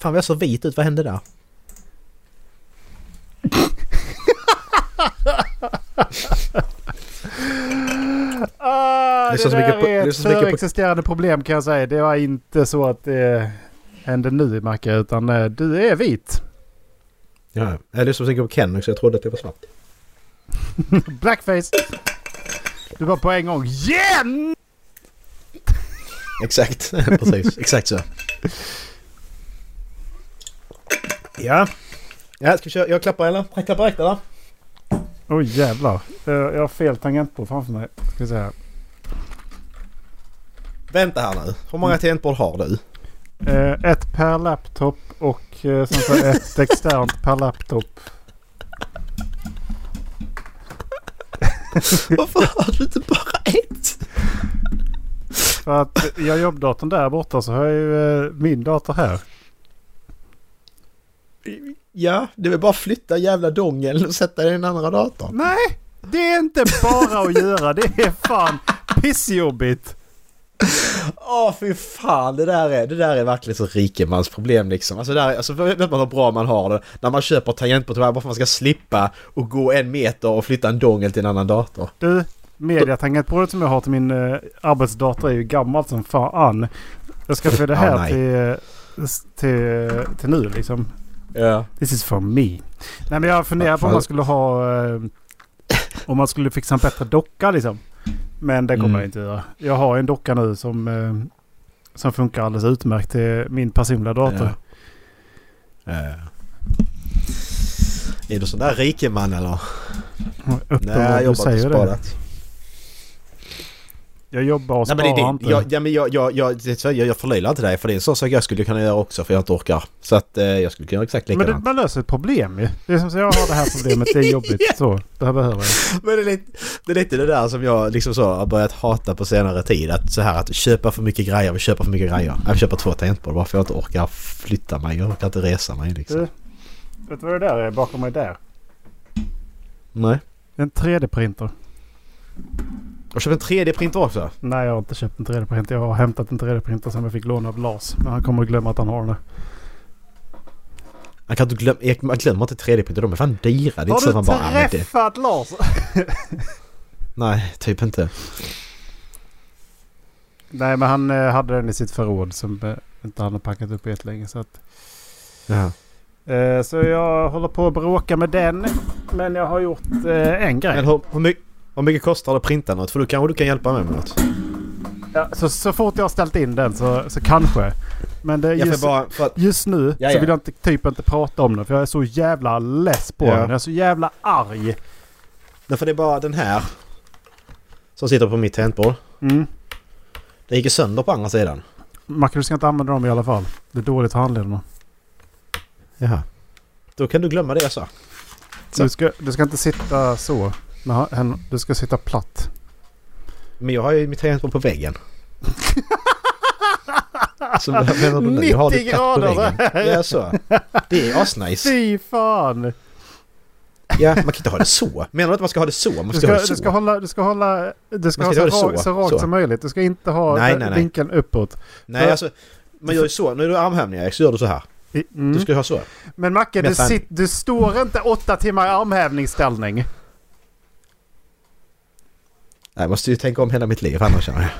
Fan vad jag så vit ut, vad hände där? Ah, Det är det, så där mycket är ett förexisterande problem kan jag säga. Det var inte så att det hände nu Macke utan eh, du är vit. Ja, jag lyssnade så mycket på Ken också, jag trodde att det var svart. Blackface. Du var på en gång igen! Exakt, precis. Exakt så. Ja. Ja, ska vi köra? Jag klappar eller? Jag klappar direkt eller? Oj jävlar. Eh, Jag har fel tangentbord framför mig. Ska vi se här. Vänta här nu. Hur många tangentbord har du? Eh, Ett per laptop och eh, sen så ett externt per laptop. Varför har du inte bara ett? För att jag jobbdatorn där borta så har jag ju eh, min dator här. Ja, det är bara att flytta jävla dongeln och sätta den i den andra datorn. Nej! Det är inte bara att göra. Det är fan pissjobbigt. Åh fy fan, det där är, det där är verkligen så rikemans problem liksom. Alltså, där, alltså vet man hur bra man har det när man köper tangentbord bara för att man ska slippa och gå en meter och flytta en dongel till en annan dator. Du, mediatangentbordet som jag har till min eh, arbetsdator är ju gammalt som fan. Jag ska få det här nej. till, till, till nu liksom. Ja. This is for me. Nej men jag funderar på om man skulle ha... Eh, om man skulle fixa en bättre docka liksom. Men det kommer Mm. jag inte göra. Jag har en docka nu som, eh, som funkar alldeles utmärkt till min personliga dator. Ja. Är du sån där rikeman eller? Nej, jag jobbar säger inte det. Jag jobbar och Nej, men det, sparar inte. jag, ja, men jag, jag, jag, det, jag, jag förlöjligar inte dig för det är en sån sak jag skulle kunna göra också för jag inte orkar. Så att eh, jag skulle kunna göra exakt men det, likadant. man löser ett problem ju. Det är som så jag har det här problemet. Det är jobbigt. Så, det här behöver jag. Men det är, lite, det är lite det där som jag liksom så har börjat hata på senare tid. Att så här att köpa för mycket grejer, vi köper för mycket grejer. Jag köper två tangentbord bara för jag inte orkar flytta mig. Jag orkar inte resa mig liksom. Du, vet du vad det där är bakom mig där? Nej. En 3D-printer. Och köpa en 3D-printer också. Nej, jag har inte köpt en 3D-printer. Jag har hämtat en 3D-printer som jag fick låna av Lars. Men han kommer att glömma att han har den. Man kan inte glömma, Erik, man glömmer inte 3D-printer. De är fan dyra. Det är inte Har så att man du bara träffat Lars? Nej, typ inte. Nej, men han eh, hade den i sitt förråd som eh, inte han har packat upp jättelänge. Så, att, Ja. eh, så jag håller på att bråka med den. Men jag har gjort en grej. Men hur, hur, mycket, hur mycket kostar det att printa något? För då kanske du kan hjälpa mig med något. Ja, så, så fort jag har ställt in den så, så kanske. Men det, just, bara... Att, just nu Ja, så ja. vill jag inte, typ inte prata om den. För jag är så jävla less på den. Jag är så jävla arg. men för det är bara den här. Som sitter på mitt tangentbord. Mm. Den gick ju sönder på andra sidan. Macke, du ska inte använda dem i alla fall. Det är dåligt för handlederna. Jaha. Då kan du glömma det jag sa. Så. Du ska, du ska inte sitta så. Med ha- hän- Du ska sitta platt. Men jag har ju mitt tangentbord på väggen. Så vad menar du nu? Jag har det 90 platt på grader. väggen. Ja, så. Det är asnice. Fy fan! Ja, man kan inte ha det så. Menar du att man ska ha det så? Man Du ska, ha det så. du ska hålla, du ska hålla, du ska Man ha ska så, ha det ra- så, så rakt så. som möjligt. Du ska inte ha Nej, nej, nej. vinkeln uppåt. Nej, alltså. Man gör ju så. När du har armhävningar så gör du så här. Mm. Du ska ju ha så. Men Macke, du, Nästan. sit, du står inte åtta timmar i armhävningsställning. Jag måste ju tänka om hela mitt liv annars känner jag.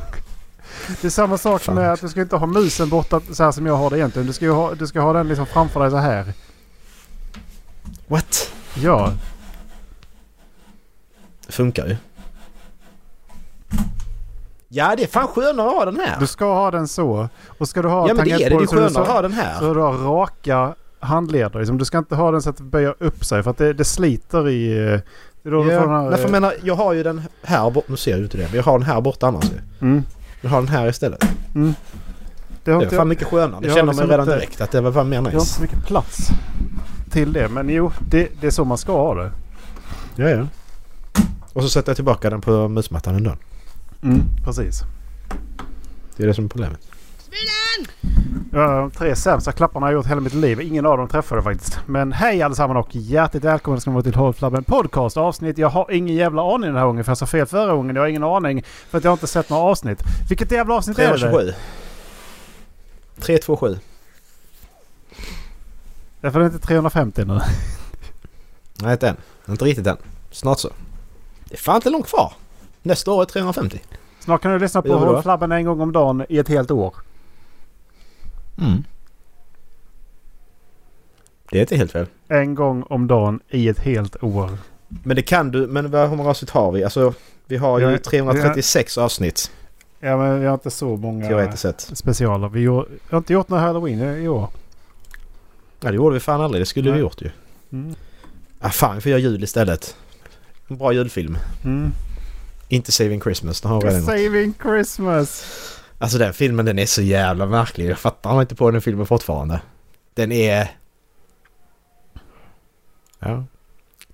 Det är samma sak Fan. med att du ska inte ha musen borta så här som jag har det egentligen. Du ska ha, du ska ha den liksom framför dig så här. What? Ja, Det funkar ju. Ja, det är fan skönare att ha den här. du ska ha den så. Och ska du ha Ja, men det är det. Det är tangentbordet så skönare att så- ha den Så här. du har raka handleder. Liksom. Du ska inte ha den så att det böjer upp sig för att det, det sliter i... då Ja, här, nej, för jag menar, jag har ju den här borta. Nu ser du inte det, men jag har den här borta annars ju. mm, Jag har den här istället. mm. Det har Det är inte, fan mycket skönare. Det jag har känner man liksom redan inte- direkt att det var fan mer jag har inte nice. så mycket plats till det. Men jo, det, det är så man ska ha det. Ja, ja. Och så sätter jag tillbaka den på musmattan ändå. Mm, precis. Det är det som är problemet. Ja, de tre sämsta klapparna jag gjort hela mitt liv. Ingen av dem träffade faktiskt. Men hej allesammans och hjärtligt välkomna ska ni vara till Håll Flabben Podcast avsnitt. Jag har ingen jävla aning den här gången för jag sa fel förra gången. Jag har ingen aning för att jag har inte sett några avsnitt. Vilket jävla avsnitt är det? 327. 327. Därför är det inte 350 nu. Nej, inte än. Inte riktigt än. Snart så. Det är fan inte långt kvar. Nästa år är 350. Snart kan du lyssna på? Håll Flabben en gång om dagen i ett helt år. Mm. Det är inte helt fel. En gång om dagen i ett helt år. Men det kan du. Men vad, hur många avsnitt har vi? Alltså, vi har ju Ja, 336 avsnitt. Ja men vi har inte så många sett. specialer. Vi har, jag har inte gjort några halloween i år. Ja, det gjorde vi fan aldrig. Det skulle Nej. vi gjort ju. Mm. Ah, fan, vi får göra jul istället. En bra julfilm. Mm. Inte Saving Christmas. Den har. Saving Christmas. Alltså den filmen den är så jävla märklig. Jag fattar inte på den filmen fortfarande. Den är... Ja.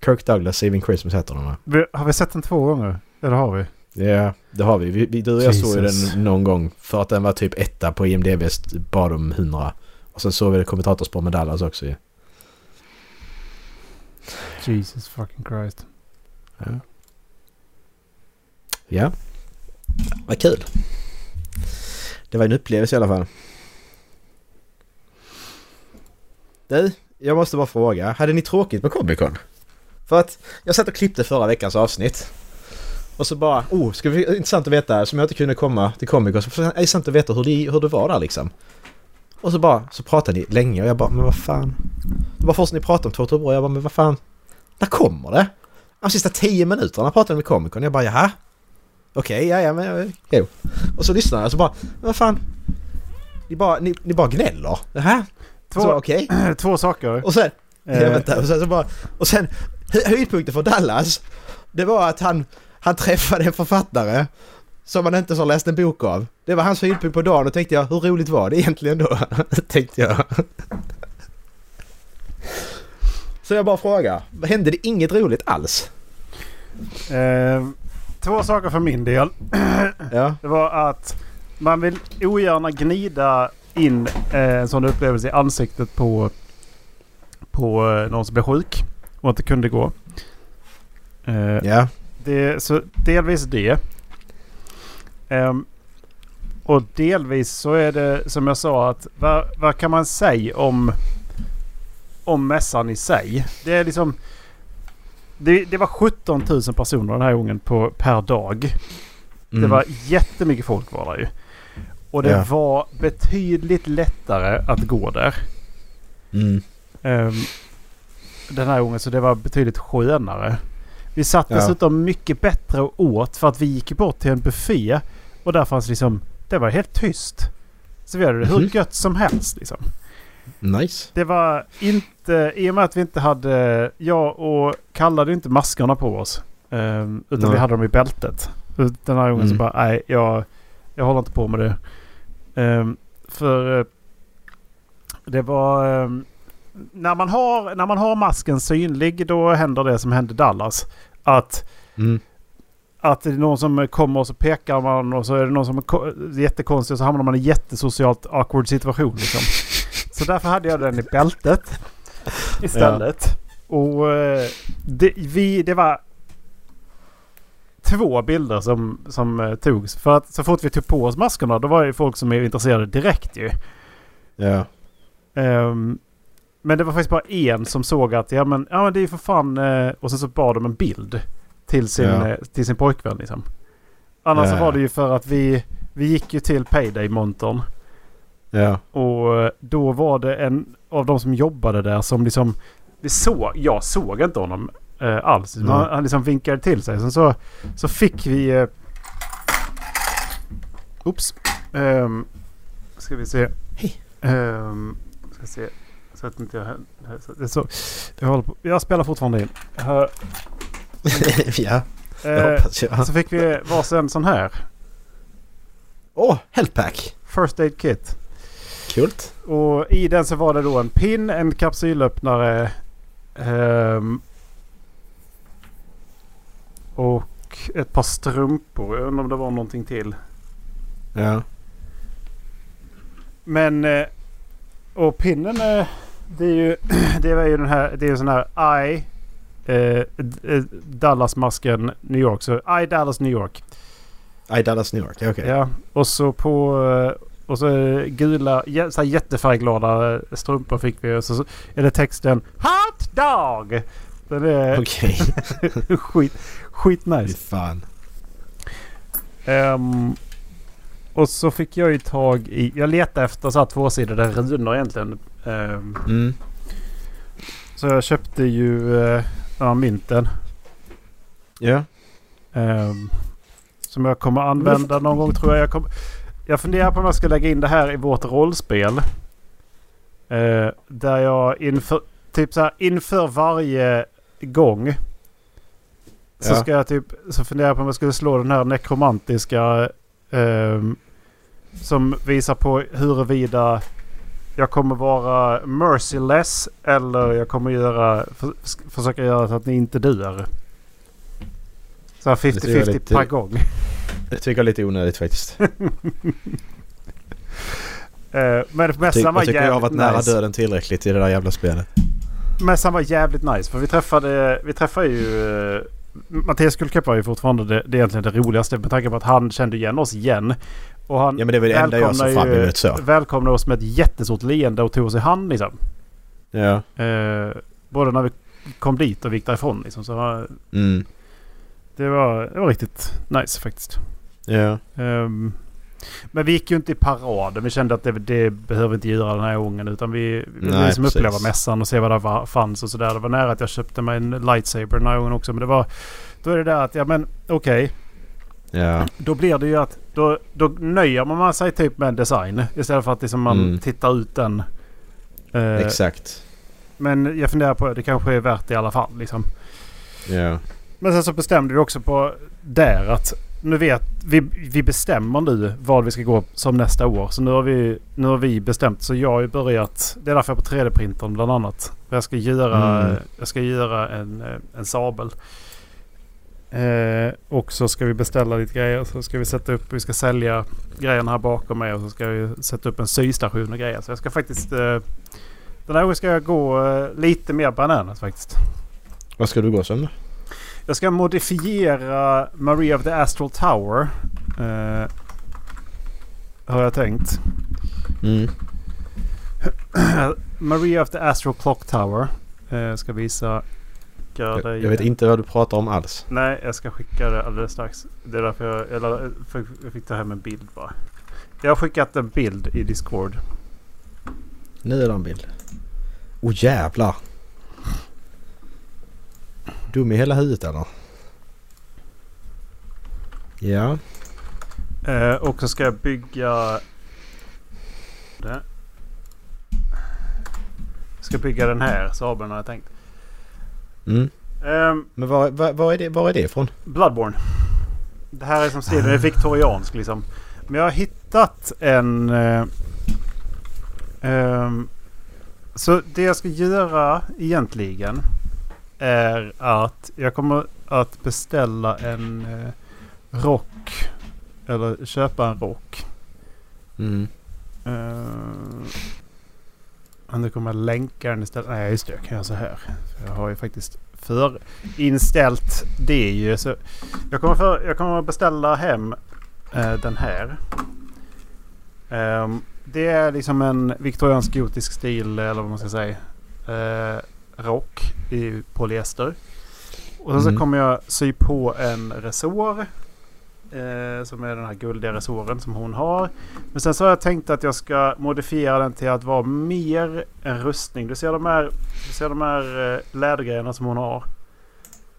Kirk Douglas Saving Christmas heter den va? Har vi sett den två gånger? Eller har vi? Ja, det har vi. vi, vi du och jag såg den någon gång för att den var typ etta på IMDBs bottom 100. Och sen såg vi det kommentatorspår med Dallas också ju. Jesus fucking Christ. Ja. Ja. Vad kul. Det var en upplevelse i alla fall. Du, jag måste bara fråga. Hade ni tråkigt på Comic Con? För att jag satt och klippte förra veckans avsnitt. Och så bara, oh, ska vi, intressant att veta, som jag inte kunde komma till Comic Con, så det intressant att veta hur det, hur det var där liksom. Och så bara, så pratade ni länge och jag bara, men vad fan. Det var först ni pratade om Totoro och jag bara, men vad fan. När kommer det? De sista tio minuterna pratade vi med Comic Con. Jag bara, jaha? Okej, ja, ja, men jo. Och så lyssnade jag och så bara, vad fan. Ni bara, ni, ni bara gnäller. Jaha? Två, Så okej. två saker. Och sen, Eh, jag vänta, och sen så bara, och sen hö- höjdpunkten för Dallas. Det var att han, han träffade en författare som han inte har läst en bok av. Det var hans höjdpunkt på dagen och tänkte jag, hur roligt var det egentligen då? tänkte jag. Så jag bara frågar, hände det inget roligt alls? eh, två saker för min del. Ja. Det var att man vill ogärna gnida in eh, en sån upplevelse i ansiktet på, på eh, någon som blev sjuk och inte kunde gå. Eh, Ja. det, så delvis det. Ehm, och delvis så är det som jag sa att vad, vad kan man säga om, om mässan i sig? Det är liksom... Det, det var 17 000 personer den här gången på, per dag. Mm. Det var jättemycket folk var där ju. Och det Ja. var betydligt lättare att gå där. Mm. Ehm, den här gången så det var betydligt skönare. Vi satt Ja. dessutom mycket bättre och åt för att vi gick bort till en buffé. Och där fanns liksom, det var helt tyst. Så vi hade det hur Mhm. gött som helst liksom. Nice. Det var inte, i och med att vi inte hade, jag och Kalle hade inte maskerna på oss. ehm, utan Nej. vi hade dem i bältet. Så Den här gången så Mm. bara, nej jag, jag håller inte på med det. Ehm, för eh, det var... ehm, när, man har, när man har masken synlig då händer det som hände Dallas. Att, Mm. att det är någon som kommer och så pekar man och så är det någon som är ko- jättekonstig och så hamnar man i jättesocialt awkward situation. Liksom. Så därför hade jag den i bältet istället. Och eh, det, vi, det var två bilder som, som eh, togs. För att så fort vi tog på oss maskerna då var det folk som är intresserade direkt ju. Ja. Ehm, men det var faktiskt bara en som såg att ja men, ja, men det är ju för fan... eh, och sen så bad de en bild till sin, Ja. till sin pojkvän liksom. Annars så Ja. var det ju för att vi, vi gick ju till Payday-montern. Ja. Och eh, då var det en av de som jobbade där som liksom... Vi såg, jag såg inte honom eh, alls. Nej. Han, han liksom vinkade till sig. Sen så, så fick vi... Eh, oops. Um, ska vi se. Hej. Um, ska se. Så att inte jag... så- Det så, jag, håller på, jag spelar fortfarande in. Här, ja. Det eh, hoppas jag. så fick vi varsin sån här. Åh, oh, health pack. First Aid Kit. Kult. Och i den så var det då en pin, en kapsylöppnare. ehm, och ett par strumpor. Jag undrar om det var någonting till. Ja. Men... eh, Och pinnen är... Det är ju, det är ju den här... Det är ju sån här I... Eh, eh, Dallas-masken New York. Så I Dallas New York. I Dallas New York. Okej. Ja. Och så på... eh, Och så är gula, så här jättefärgglada strumpor fick vi. Och så är det texten Hot Dog! Den är Okej. skit, skit nice. fan. Ehm, och så fick jag ju tag i... Jag letade efter så här tvåsidade runor egentligen. Ehm, Mm. så jag köpte ju uh, mynten. Ja. ehm, som jag kommer använda någon gång tror jag. Jag, kom, jag funderar på om jag ska lägga in det här i vårt rollspel. Eh, där jag inför, typ så här, inför varje gång. Så Ja. ska jag typ, så funderar jag på om jag skulle slå den här nekromantiska. ehm, som visar på huruvida jag kommer vara merciless eller jag kommer göra, för, försöka göra så att ni inte dör. Så här Det ser jag 50-50 lite- per gång. Det tycker jag är lite onödigt faktiskt. Eh, men Ty- mässan var jag tycker jag har jävligt varit nära nice. döden tillräckligt i det där jävla spelet. Mässan var jävligt nice. För vi träffade, vi träffade ju... eh, Mattias Guldkepp var ju fortfarande det, det är egentligen det roligaste med tanke på att han kände igen oss igen. Och han Ja men det väl det enda jag ser fram emot så. välkomnade oss med ett jättestort leende och tog oss i hand liksom. Ja. Eh, både när vi kom dit och vi gick därifrån liksom. Så Mm. det var, det var riktigt nice faktiskt. Ja. Ehm, men vi gick ju inte i paraden. Vi kände att det, det behöver vi inte göra den här gången. Utan vi, vi ville liksom uppleva mässan och se vad det var, fanns och sådär. Det var nära att jag köpte mig en lightsaber den här gången också. Men det var... Då är det där att, ja men okej. Ja. Då blir det ju att... Då, då nöjer man sig typ med design. Istället för att liksom man Mm. tittar ut den. Eh, Exakt. men jag funderar på det kanske är värt det i alla fall liksom. Ja. Men sen så bestämde vi också på där att nu vet vi, vi bestämmer nu vad vi ska gå som nästa år. Så nu har vi, nu har vi bestämt. Så jag har ju börjat. Det är därför jag är på 3D-printern bland annat. För Jag ska göra, Mm. jag ska göra en, eh, en sabel. Eh, och så ska vi beställa lite grejer. Så ska vi sätta upp. Vi ska sälja grejerna här bakom mig. Och så ska vi sätta upp en systation och grejer. Så jag ska faktiskt. Eh, den här gången ska jag gå eh, lite mer bananas faktiskt. Vad ska du gå som då? Jag ska modifiera Maria of the Astral Tower. Eh, har jag tänkt. Mm. Maria of the Astral Clock Tower. Eh, ska visa. Jag, jag vet inte vad du pratar om alls. Nej, jag ska skicka det alldeles strax. Det är därför jag, eller, jag fick ta hem en bild bara. Jag har skickat en bild i Discord. Nu är det en bild. Åh oh, jävlar. Dum i hela huvudet eller? Ja. Eh, och så ska jag bygga... Det. Jag ska bygga den här sabeln har jag tänkt. Mm. Ehm, Men var, var, var, är det, var är det ifrån? Bloodborne. Det här är som stilen är viktoriansk liksom. Men jag har hittat en... Eh, ehm, så det jag ska göra egentligen är att jag kommer att beställa en eh, rock. Eller köpa en rock. Mm. Uh, nu kommer jag länka den istället. Nej just det, jag kan göra så här. För Jag har ju faktiskt förinställt det ju. Så jag, kommer för, jag kommer att beställa hem eh, den här. Ehm, det är liksom en viktoriansk gotisk stil eller vad man ska säga. eh, rock i polyester. Och sen så Mm. kommer jag sy på en resår. Eh, som är den här guldiga resåren som hon har. Men sen så har jag tänkt att jag ska modifiera den till att vara mer en rustning. Du ser de här, du ser de här eh, lädergrejerna som hon har.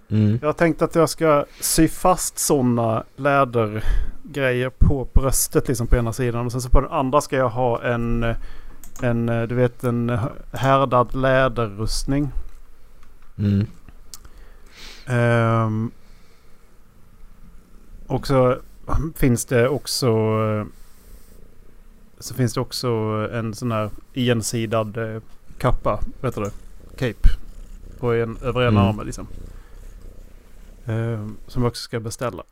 Mm. Jag har tänkt att jag ska sy fast sådana lädergrejer på bröstet liksom på ena sidan. Och sen så på den andra ska jag ha en, eh, en eh, du vet en härdad läderrustning. Mm. Ehm, och så finns det också eh, så finns det också en sån här ensidad eh, kappa, vet du det? Cape. På en, över ena Mm. armen liksom. Ehm, som jag också ska beställa.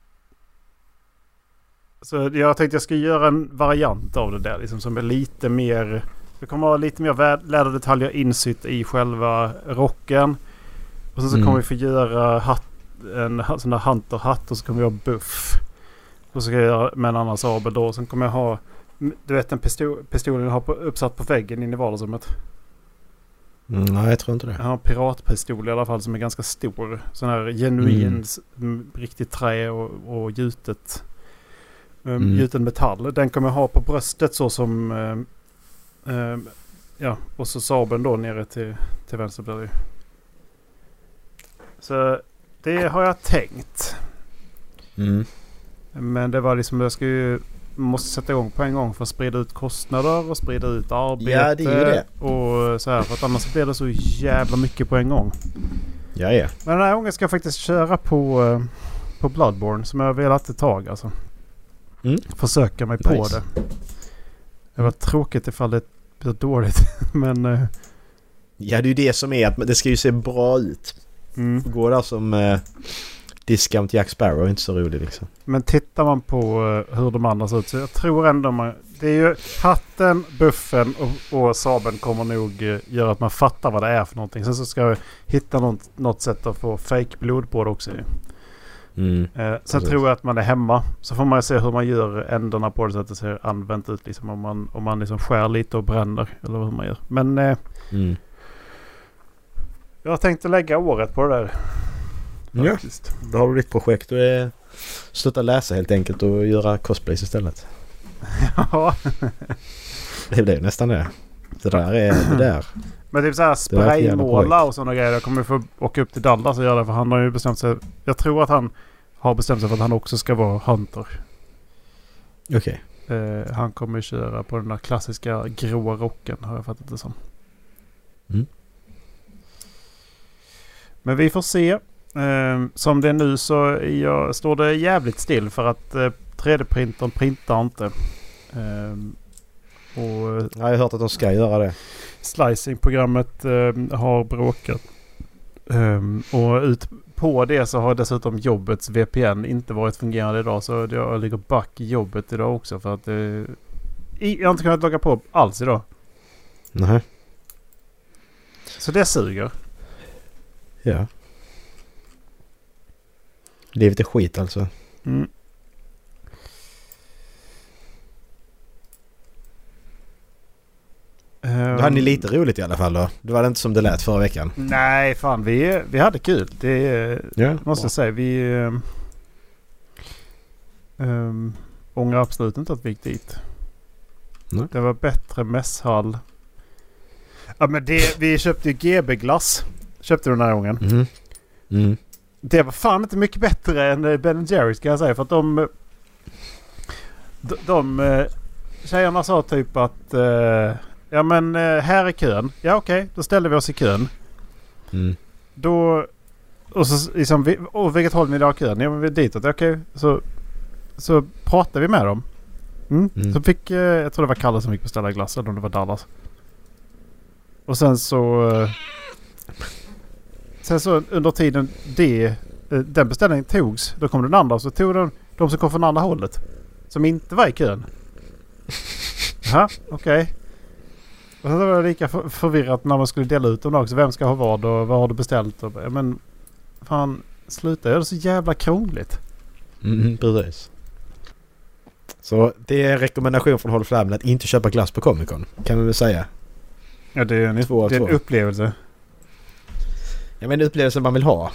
Så jag tänkte jag ska göra en variant av det där liksom som är lite mer... Det kommer ha lite mer läderdetaljer insytt i själva rocken. Och sen så Mm. kommer vi få göra hatt, en sån där hunterhatt och så kommer vi ha buff. Och så ska jag göra med en annan sabel då. Sen kommer jag ha Du vet den pistol, pistolen jag har på, uppsatt på väggen inne i vardagsrummet. Mm, nej, jag tror inte det. Jag har en piratpistol i alla fall som är ganska stor. Sån här genuin, Mm. riktigt trä och, och gjutet. Um, Mm. Gjuten metall. Den kommer jag ha på bröstet så som... ehm, ehm, ja, och så sabeln då nere till, till vänster blir det ju. Så det har jag tänkt. Mm. Men det var liksom, jag ska ju... Måste sätta igång på en gång för att sprida ut kostnader och sprida ut arbete. Ja, det är ju det. Och så här, för att annars blir det så jävla mycket på en gång. Ja, ja. Men den här gången ska jag faktiskt köra på, eh, på Bloodborne som jag har velat ett tag alltså. Mm. Försöka mig på Nice. det. Det var tråkigt ifall det blir dåligt. Men eh, Ja, det är ju det som är att det ska ju se bra ut. mm. Gå där som eh, Discount Jack Sparrow är inte så rolig liksom. Men tittar man på eh, hur de andra ser ut så jag tror ändå man... Det är ju hatten, buffen och, och sabeln kommer nog eh, göra att man fattar vad det är för någonting. Sen så ska jag hitta något, något sätt att få fake blod på det också. ju. Mm. Eh, sen tror jag att man är hemma. Så får man se hur man gör ändarna på det så att det ser använt ut. Liksom om man, om man liksom skär lite och bränner. Eller hur man gör. Men eh, Mm. jag har tänkt att lägga året på det där. Ja, då har du ditt projekt och är sluta läsa helt enkelt och göra cosplays istället. Ja. Det ju nästan det. Det där är det där. Men typ såhär spraymåla och sådana grejer. Jag kommer få åka upp till Dallas och göra det. För han har ju bestämt sig. Jag tror att han har bestämt sig för att han också ska vara hunter. Okej. Eh, han kommer köra på den där klassiska gråa rocken har jag fattat det som. Mm. Men vi får se. Eh, som det är nu så är jag, står det jävligt still för att eh, 3D-printern printar inte. Eh, och Jag har hört att de ska göra det. slicing-programmet eh, har bråkat. Ehm, och ut på det så har dessutom jobbets VPN inte varit fungerande idag. Så jag ligger back i jobbet idag också för att eh, jag har inte kunnat logga på alls idag. Nej. Så det suger. Ja. Livet är skit alltså. Mm. Då hade ni lite roligt i alla fall då. Det var det inte som det lät förra veckan. Nej, fan vi, vi hade kul. Det Ja. måste jag säga. Vi um, ångrar absolut inte att vi gick dit. Nej. Det var bättre mässhall. Ja men det, vi köpte ju GB-glass. Köpte du den här gången. Mm. Mm. Det var fan inte mycket bättre än eh, Ben Jerrys kan jag säga. För att de... De... de eh, tjejerna sa typ att... eh, ja men eh, här är kön. Ja okej, då ställde vi oss i kön. Mm. Då... Och så liksom, och vilket håll vill ni ha kön? Ja men vi är ditåt. Okej, så... Så pratade vi med dem. Mm. Mm. Så fick... eh, jag tror det var Kalle som fick beställa glass. Eller om det var Dallas. Och sen så... eh, Sen så under tiden det, den beställningen togs. Då kom den andra och så tog de, de som kom från andra hållet. Som inte var i kön. Jaha, okej. Och sen var det lika för- förvirrat när man skulle dela ut dem också. Vem ska ha vad och vad har du beställt? Och, men fan sluta det så jävla krångligt. Mm, precis. Så det är en rekommendation från Håll Flabben att inte köpa glass på Comic Con. Kan vi väl säga. Ja det är en, Två det är en upplevelse. Ja men en upplevelse man vill ha.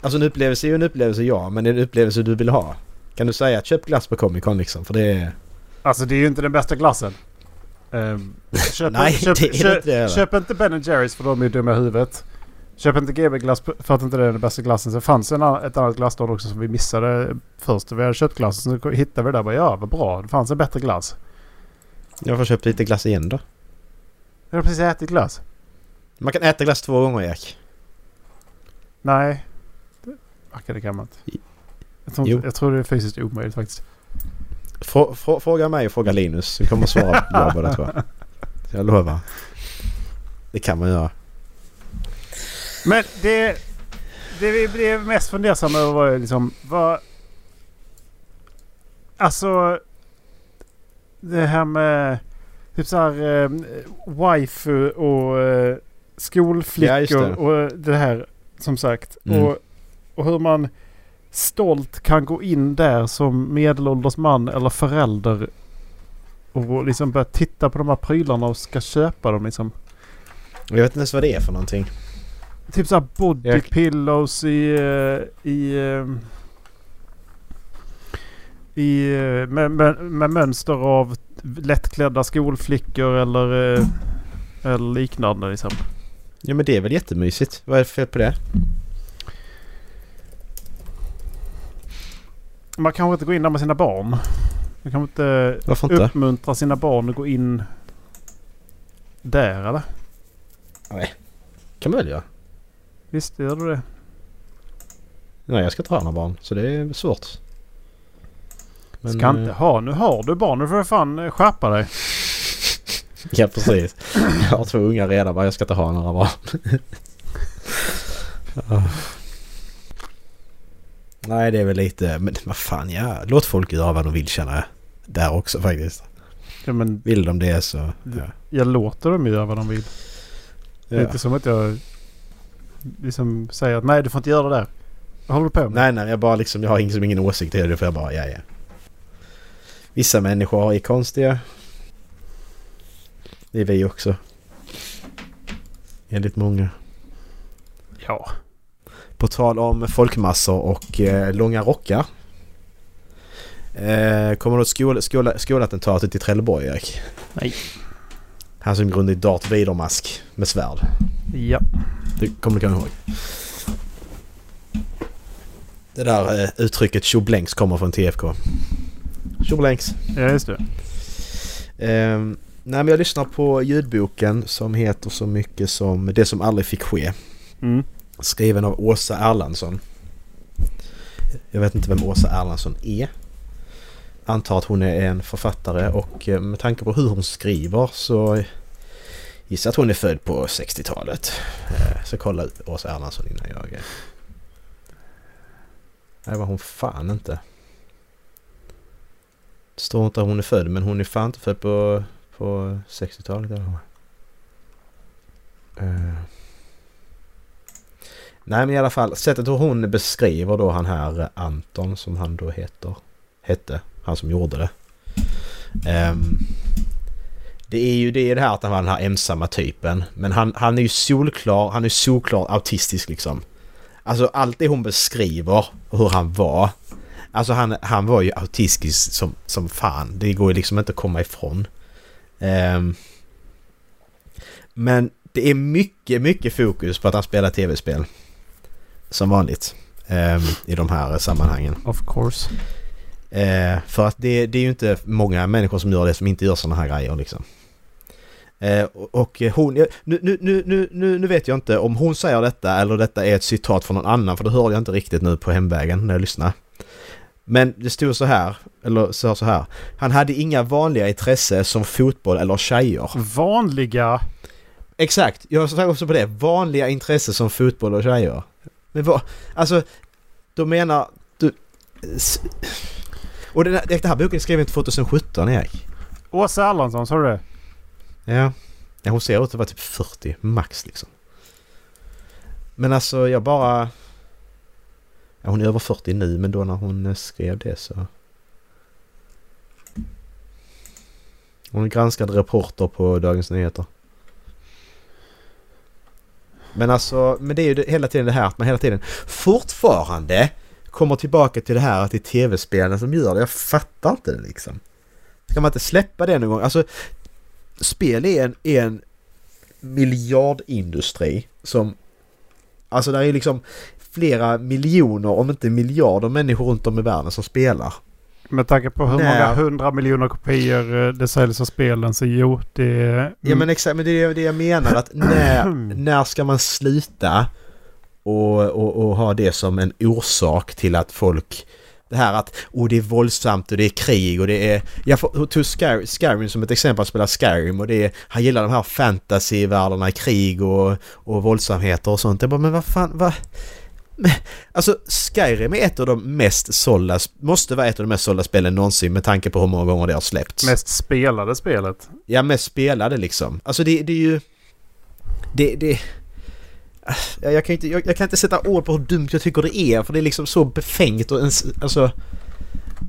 Alltså en upplevelse är ju en upplevelse ja, men det är en upplevelse du vill ha. Kan du säga att köp glass på Comic Con liksom? För det är... Alltså det är ju inte den bästa glassen. Ehm, köp, Nej, köp, det är köp, inte det heller. köp inte Ben Jerrys för de är dumma i huvudet. Köp inte GB-glass för att inte det är den bästa glassen. Sen fanns en, ett annat glassstånd också som vi missade först. Vi hade köpt glassen så hittade vi det där. Bara, ja, vad bra. Det fanns en bättre glass. Jag får köpa lite glass igen då. Jag har precis ätit glass. Man kan äta glass två gånger Jack. Nej. Det- det kan man inte. Jag tror, inte, jag tror det är fysiskt omöjligt faktiskt. Frå, frå, fråga mig och fråga Linus. Vi kommer att svara ja på det tror jag. Lovar. Det kan man göra. Men det, det vi blev mest fundersamma över var liksom vad... Alltså... Det här med typ så här eh, waifu och eh, Ja, skolflickor det. och det här som sagt. Mm. Och, och hur man stolt kan gå in där som medelålders man eller förälder och liksom börjar titta på de här prylarna och ska köpa dem liksom. Jag vet inte ens vad det är för någonting. Typ såhär body Jag- pillows i... eh, i eh, i, eh, med, med, med mönster av lättklädda skolflickor eller, eller liknande liksom. Ja men det är väl jättemysigt. Vad är det fel på det? Man kanske inte går in där med sina barn. Man kanske inte Varför inte? uppmuntra sina barn att gå in där eller? kan man väl göra. Visst gör du det? Nej jag ska inte ha några barn så det är svårt. Men, Ska inte eh, ha. Nu har du barn. Nu får du fan eh, skärpa dig. Ja precis. Jag har två unga redan jag ska inte ha några barn. Nej det är väl lite, men vad fan ja. Låt folk göra vad de vill känna. Där också faktiskt. Ja, men Vill de det så... Ja. jag låter dem göra vad de vill. Det är Ja. inte som att jag liksom säger att nej du får inte göra det där. Vad håller du på med? Nej nej jag bara liksom, jag har liksom ingen åsikt i det. Får jag bara, ja ja. Vissa människor är konstiga. Det är vi också. Enligt många. Ja. På tal om folkmassor och eh, långa rockar. Eh, kommer du ihåg skol, skol, skolattentatet i Trelleborg Erik? Nej. Han som grundade Darth Vader-mask med svärd. Ja. Det kommer du kanske ihåg? Det där eh, uttrycket tjoblänks kommer från TFK. Tjoblänks. Ja just det. Eh, nej men jag lyssnar på ljudboken som heter så mycket som Det som aldrig fick ske. Mm. Skriven av Åsa Erlandsson. Jag vet inte vem Åsa Erlandsson är. Antar att hon är en författare och eh, med tanke på hur hon skriver så gissar att hon är född på 60-talet. Eh, så kolla Åsa Erlandsson innan jag... Eh, Nej, var hon fan inte. Det står inte att hon är född men hon är fan inte född på, på 60-talet. Eller? Nej men i alla fall sättet hur hon beskriver då han här eh, Anton som han då heter. Hette. Han som gjorde det. Um, det är ju det, är det här att han var den här ensamma typen. Men han, han är ju solklar, han är solklar autistisk liksom. Alltså allt det hon beskriver och hur han var. Alltså han, han var ju autistisk som, som fan. Det går ju liksom inte att komma ifrån. Um, men det är mycket, mycket fokus på att han spelar tv-spel. Som vanligt. ehm, I de här sammanhangen. Of course. Eh, för att det, det är ju inte många människor som gör det som inte gör sådana här grejer liksom. Eh, och hon, nu, nu, nu, nu, nu, vet jag inte om hon säger detta eller detta är ett citat från någon annan för det hörde jag inte riktigt nu på hemvägen när jag lyssnade. Men det stod så här, eller så så här. Han hade inga vanliga intresse som fotboll eller tjejer. Vanliga. Exakt, jag sa också på det. Vanliga intresse som fotboll och tjejer. Men vad, alltså, då menar du... Och den här, den här boken är skriven 2017 Erik. Åsa Erlandsson, sa du det? Ja. ja. Hon ser ut att vara typ 40 max liksom. Men alltså jag bara... Ja, hon är över 40 nu men då när hon eh, skrev det så... Hon är granskad reporter på Dagens Nyheter. Men alltså, men det är ju det, hela tiden det här att man hela tiden fortfarande kommer tillbaka till det här att det är tv-spelen som gör det. Jag fattar inte det liksom. Ska man inte släppa det någon gång? Alltså, spel är en, är en miljardindustri som... Alltså där är liksom flera miljoner, om inte miljarder människor runt om i världen som spelar. Med tanke på hur Nej. många hundra miljoner kopior eh, det säljs av spelen så jo, det... Mm. Ja men exakt, men det är det jag menar att när, när ska man sluta och, och, och ha det som en orsak till att folk det här att oh, det är våldsamt och det är krig och det är... Jag tog Sky- Skyrim som ett exempel att spela Skyrim och det är... Han gillar de här fantasyvärldarna, krig och, och våldsamheter och sånt. Jag bara, men vad fan, vad... Alltså Skyrim är ett av de mest sålda, måste vara ett av de mest sålda spelen någonsin med tanke på hur många gånger det har släppts. Mest spelade spelet. Ja, mest spelade liksom. Alltså det, det är ju... Det... det jag, kan inte, jag, jag kan inte sätta ord på hur dumt jag tycker det är för det är liksom så befängt och ens, alltså...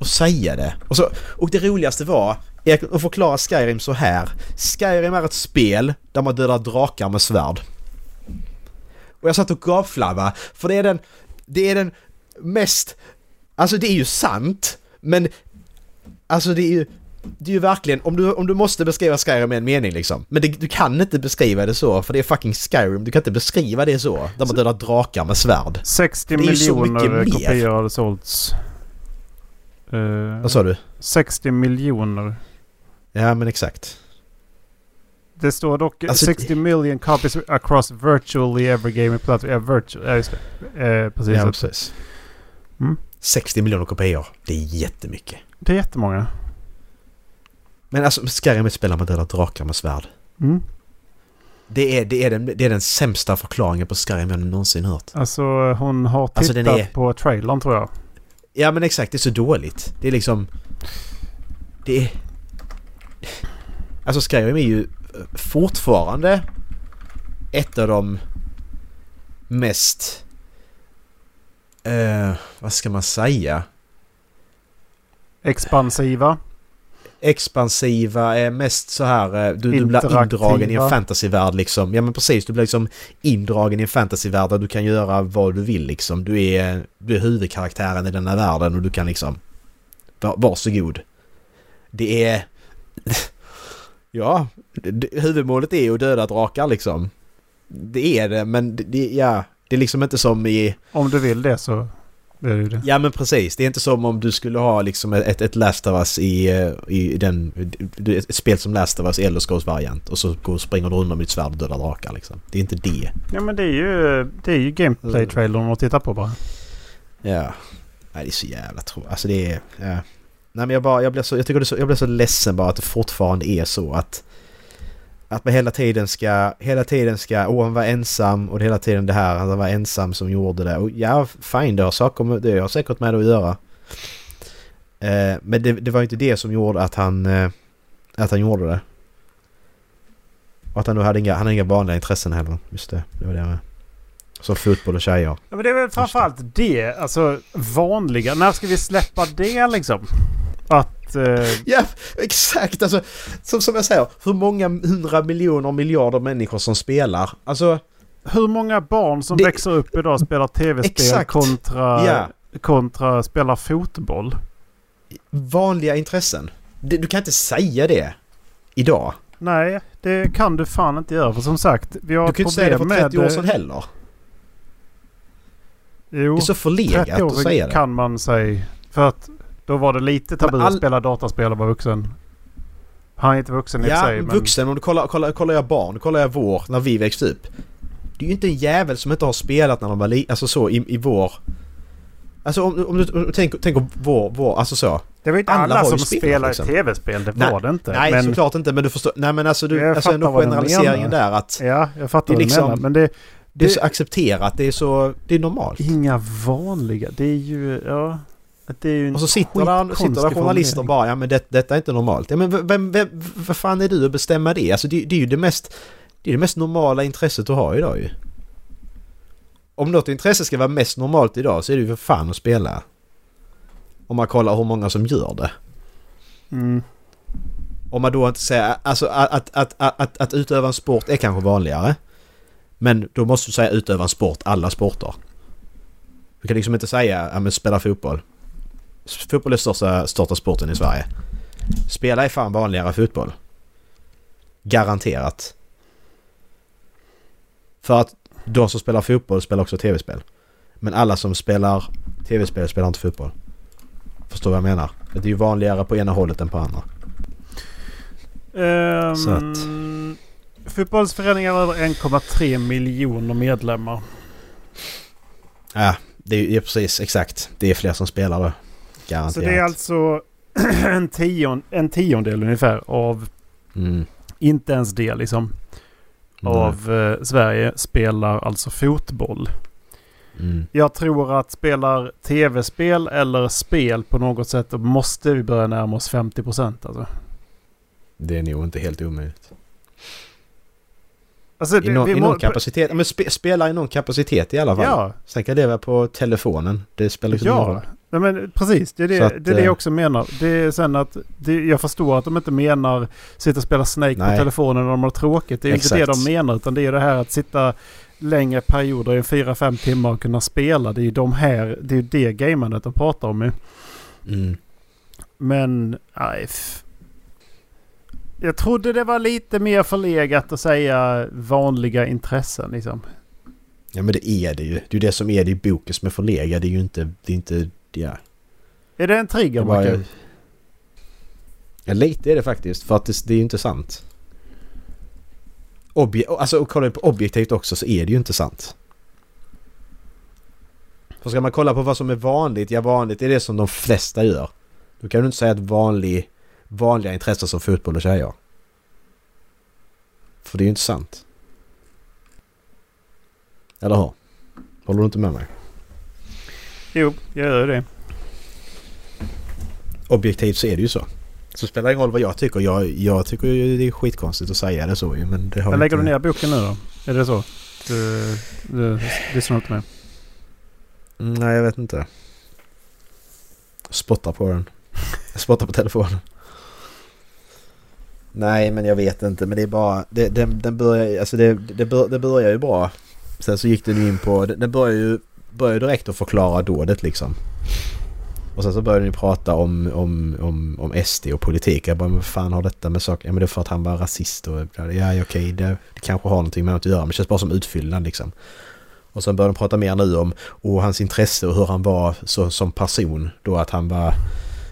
Att säga det. Och, så, och det roligaste var kan förklara Skyrim så här. Skyrim är ett spel där man dödar drakar med svärd. Och jag satt och gapflabbade för det är den... Det är den mest... Alltså det är ju sant, men... Alltså det är ju... Det är ju verkligen, om du, om du måste beskriva Skyrim med en mening liksom. Men det, du kan inte beskriva det så, för det är fucking Skyrim. Du kan inte beskriva det så. Där man dödar drakar med svärd. 60 Det är ju så miljoner kopior hade sålts. Eh, Vad sa du? 60 miljoner. Ja men exakt. Det står dock Alltså, 60 million copies across virtually every gaming platform. Ja, virtual, ja just det. Eh, precis. Ja, precis. Mm. 60 miljoner kopior. Det är jättemycket. Det är jättemånga. Men alltså Skyrim är ett spel där man dödar drakar med svärd. Mm. Det är, det, är den, det är den sämsta förklaringen på Skyrim jag någonsin hört. Alltså hon har tittat Alltså, är- på trailern tror jag. Ja men exakt, det är så dåligt. Det är liksom... Det är... Alltså Skyrim är ju fortfarande ett av de mest... Eh, vad ska man säga? Expansiva. expansiva, är mest så här... eh, Du, du blir indragen i en fantasyvärld liksom. Ja men precis, du blir liksom indragen i en fantasyvärld där du kan göra vad du vill liksom. Du är, du är huvudkaraktären i denna världen och du kan liksom... Va- Varsågod. Det är... Ja, huvudmålet är att döda drakar liksom. Det är det, men det, det, ja... Det är liksom inte som i... Om du vill det så är det ju det. Ja men precis, det är inte som om du skulle ha liksom ett, ett Last of Us i, eh, i den... Ett spel som Last of Us Elder Scrolls variant och så går, springer du runt med ditt svärd och dödar drakar liksom. Det är inte det. Ja men det är ju, det är ju gameplay-trailern att titta på bara. Ja. Nej det är så jävla tro... Alltså det är... Ja. Nej men jag bara, jag blir så, jag tycker det är så, jag blir så ledsen bara att det fortfarande är så att... Att man hela tiden ska, hela tiden ska, åh han var ensam och hela tiden det här, att han var ensam som gjorde det. Och ja, fine det har saker med, det har säkert med det att göra. Eh, men det, det var ju inte det som gjorde att han, eh, att han gjorde det. Och att han då hade inga, han hade inga vanliga intressen heller. Just det, det var det med. Som fotboll och tjejer. Ja, men det är väl framförallt det. Alltså vanliga. När ska vi släppa det liksom? Att... Eh, Ja, exakt! Alltså, som, som jag säger, hur många hundra miljoner miljarder människor som spelar. Alltså, hur många barn som Det- växer upp idag spelar tv-spel kontra, Ja. kontra spelar fotboll? vanliga intressen. Du kan inte säga det idag. Nej, det kan du fan inte göra. För som sagt, vi har Du kan inte säga det för problem 30 med... år sedan heller. Jo, Det är så 30 förlegat att säga det. kan man säga. För att då var det lite tabu all- att spela dataspel och vara vuxen. Han är inte vuxen i Ja, sig. Men... vuxen. Om du kollar, kollar, kollar jag barn, kollar jag vår, när vi växte upp. Det är ju inte en jävel som inte har spelat när de var li- Alltså så i, i vår... Alltså om, om du tänker, tänker vår, vår, alltså så. Det var inte alla alla, som spelade liksom. tv-spel. Det Nej, var det inte. Nej, men, såklart inte men du förstår. Nej men alltså du, Jag alltså ändå generaliseringen där att Ja, jag fattar Det är vad liksom- du menar. Men det, det är så accepterat, det är så... Det är normalt. inga vanliga. Det är ju... Ja, det är ju Och så sitter där, sitter där journalister bara, ja men det, detta är inte normalt. Ja men vem, vem, vad fan är du att bestämma det? Alltså det, det är ju det mest... Det är det mest normala intresset du har idag ju. Om något intresse ska vara mest normalt idag så är det ju för fan att spela. Om man kollar hur många som gör det. Mm. Om man då inte säger... Alltså att, att, att, att, att, att utöva en sport är kanske vanligare. Men då måste du säga utöva en sport, alla sporter. Du kan liksom inte säga ja men spela fotboll. Fotboll är största, största sporten i Sverige. Spela är fan vanligare fotboll. Garanterat. För att de som spelar fotboll spelar också tv-spel. Men alla som spelar tv-spel spelar inte fotboll. Förstår vad jag menar? Det är ju vanligare på ena hållet än på andra. Ehm, Så att- Fotbollsföreningar har över 1,3 miljoner medlemmar. Ja, det är, är precis exakt. Det är fler som spelar då. Så Garanterat. det är alltså en, tion, en tiondel ungefär av, Mm. inte ens det liksom, av eh, Sverige spelar alltså fotboll. Mm. Jag tror att spelar tv-spel eller spel på något sätt då måste vi börja närma oss 50 procent alltså. Det är nog inte helt omöjligt. Alltså I, någon, vi i någon kapacitet. Men spe, spela i någon kapacitet i alla fall. Ja, Sen kan det vara på telefonen. Det spelar liksom ingen ja. roll. Nej men precis, det är det, att, det, är det eh, jag också menar. Det är sen att det, jag förstår att de inte menar sitta och spela Snake på Nej. telefonen när de har tråkigt. Det är inte det Exakt. de menar utan det är det här att sitta längre perioder i 4-5 timmar och kunna spela. Det är ju de här, det är ju det gamandet de pratar om ju. Mm. Men, nej. Jag trodde det var lite mer förlegat att säga vanliga intressen liksom. Ja men det är det ju. Det är ju det som är det i boken som är förlegad. Det är ju inte... Det är inte... Ja. Är det en trigger Det Macke? ja lite är det faktiskt. För att det, det är ju inte sant. Obje, alltså kollar vi på objektivt också så är det ju inte sant. För ska man kolla på vad som är vanligt, ja vanligt är det som de flesta gör. Då kan du inte säga att vanlig, vanliga intressen som fotboll och tjejer. För det är ju inte sant. Eller hur? Håller du inte med mig? Jo, jag gör det. Objektivt så är det ju så. Så det spelar ingen roll vad jag tycker. Jag, jag tycker det är skitkonstigt att säga det så men det har Men lägger du inte... ner boken nu då? Är det så? Du, du lyssnar inte med? Mm, Nej, jag vet inte. Spottar på den. Jag spottar på telefonen. Nej, men jag vet inte. Men det är bara... Det, den, den börjar, alltså det, det, bör, det börjar ju bra. Sen så gick den ju in på... Den börjar ju börjar direkt att förklara dådet liksom. Och sen så började ni prata om, om, om, om SD och politik. Jag bara, men vad fan har detta med saker? Ja men det är för att han var rasist och... Ja, okej, okej, det, det kanske har någonting med något att göra. Men det känns bara som utfyllnad liksom. Och sen började de prata mer nu om och hans intresse och hur han var så, som person. Då att han var...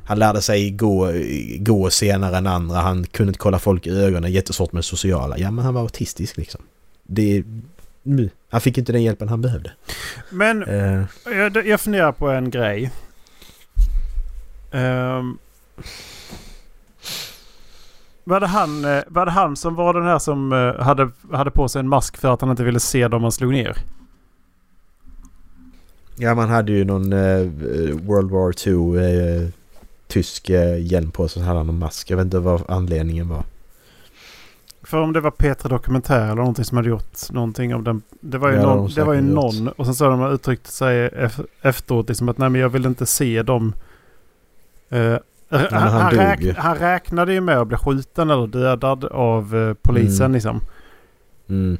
Han lärde sig gå, gå senare än andra. Han kunde inte kolla folk i ögonen. Jättesvårt med sociala. Ja men han var autistisk liksom. Det... Han fick inte den hjälpen han behövde. Men Eh, jag, jag funderar på en grej. Um, var, det han, eh, var det han som var den här som eh, hade, hade på sig en mask för att han inte ville se dem man slog ner? ja man hade ju någon eh, World War II eh, tysk eh, hjälm på sig. Så hade han en mask. Jag vet inte vad anledningen var. För om det var Petra Dokumentär eller någonting som hade gjort någonting av den. Det var ju, Ja, någon, de det var ju någon. Och sen så har de uttryckt sig ef- efteråt liksom att nej men jag vill inte se dem. Men han, han räk, han räknade ju med att bli skjuten eller dödad av eh, polisen Mm. liksom. Mm.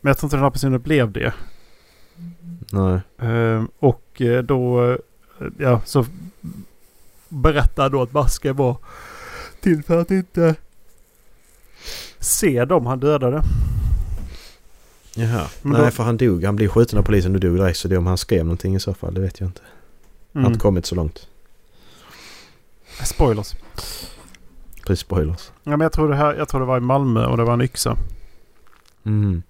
Men jag tror inte den här personen blev det. Nej. Eh, och då ja, så berättar då att masken var till för att inte se dem han dödade. Jaha. Men Nej då- för han dog. Han blev skjuten av polisen och dog direkt. Så det är om han skrev någonting i så fall. Det vet jag inte. Han har Mm. kommit så långt. Spoilers. Precis spoilers. Ja, men jag, tror det här, jag tror det var i Malmö och det var en yxa. Mm.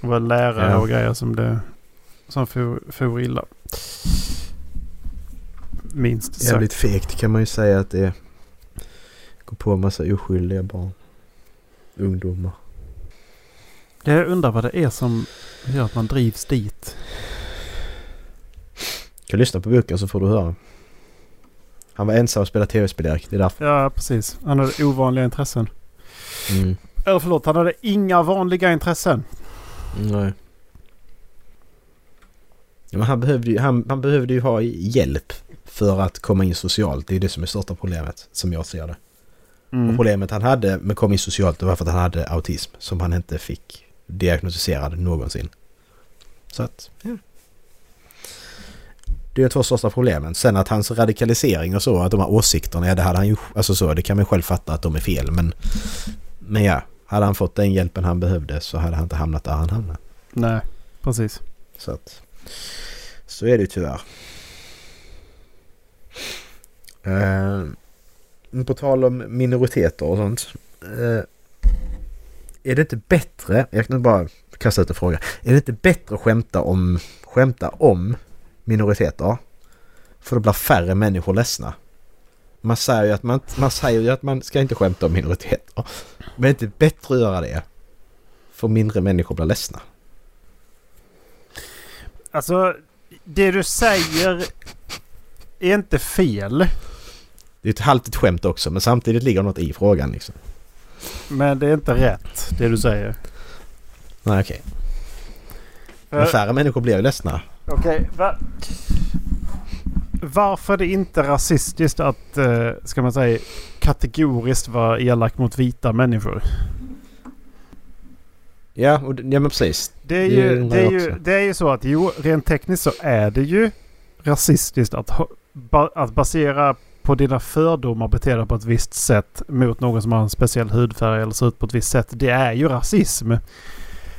Det var lärare Ja. och grejer som, det, som for, for illa. Minst sagt. Jävligt fegt kan man ju säga att det är. Gå på en massa oskyldiga barn. Ungdomar. Jag undrar vad det är som gör att man drivs dit. kan lyssna på boken så får du höra. Han var ensam och spelade tv-spel Erik. Det är därför. Ja, precis. Han hade ovanliga intressen. Mm. Eller förlåt, han hade inga vanliga intressen. Nej. Men han, behövde ju, han, han behövde ju ha hjälp för att komma in socialt. Det är det som är största problemet som jag ser det. Och Mm. problemet han hade med att komma in socialt det var för att han hade autism som han inte fick diagnostiserad någonsin. Så att, ja. Det är de två största problemen. Sen att hans radikalisering och så, att de här åsikterna, ja det hade han ju, alltså så, det kan man själv fatta att de är fel men, men ja, hade han fått den hjälpen han behövde så hade han inte hamnat där han hamnade. Nej, precis. Så att, så är det tyvärr. Eh, på tal om minoriteter och sånt. Eh, är det inte bättre, jag kan bara kasta ut en fråga. Är det inte bättre att skämta om, skämta om minoriteter? För då blir färre människor ledsna. Man säger ju att man, man, säger ju att man ska inte skämta om minoriteter. Men är det inte bättre att göra det? För mindre människor blir ledsna. Alltså, det du säger är inte fel. Det är ett halvt skämt också men samtidigt ligger något i frågan liksom. Men det är inte rätt, det du säger. Nej okej. Men För, färre människor blir ju ledsna. Okej, va? Varför är det inte rasistiskt att, eh, ska man säga, kategoriskt vara elak mot vita människor? Ja, och, ja men precis. Det är, ju, det, är ju, det är ju så att jo, rent tekniskt så är det ju rasistiskt att, ba, att basera på dina fördomar bete dig på ett visst sätt mot någon som har en speciell hudfärg eller ser ut på ett visst sätt. Det är ju rasism.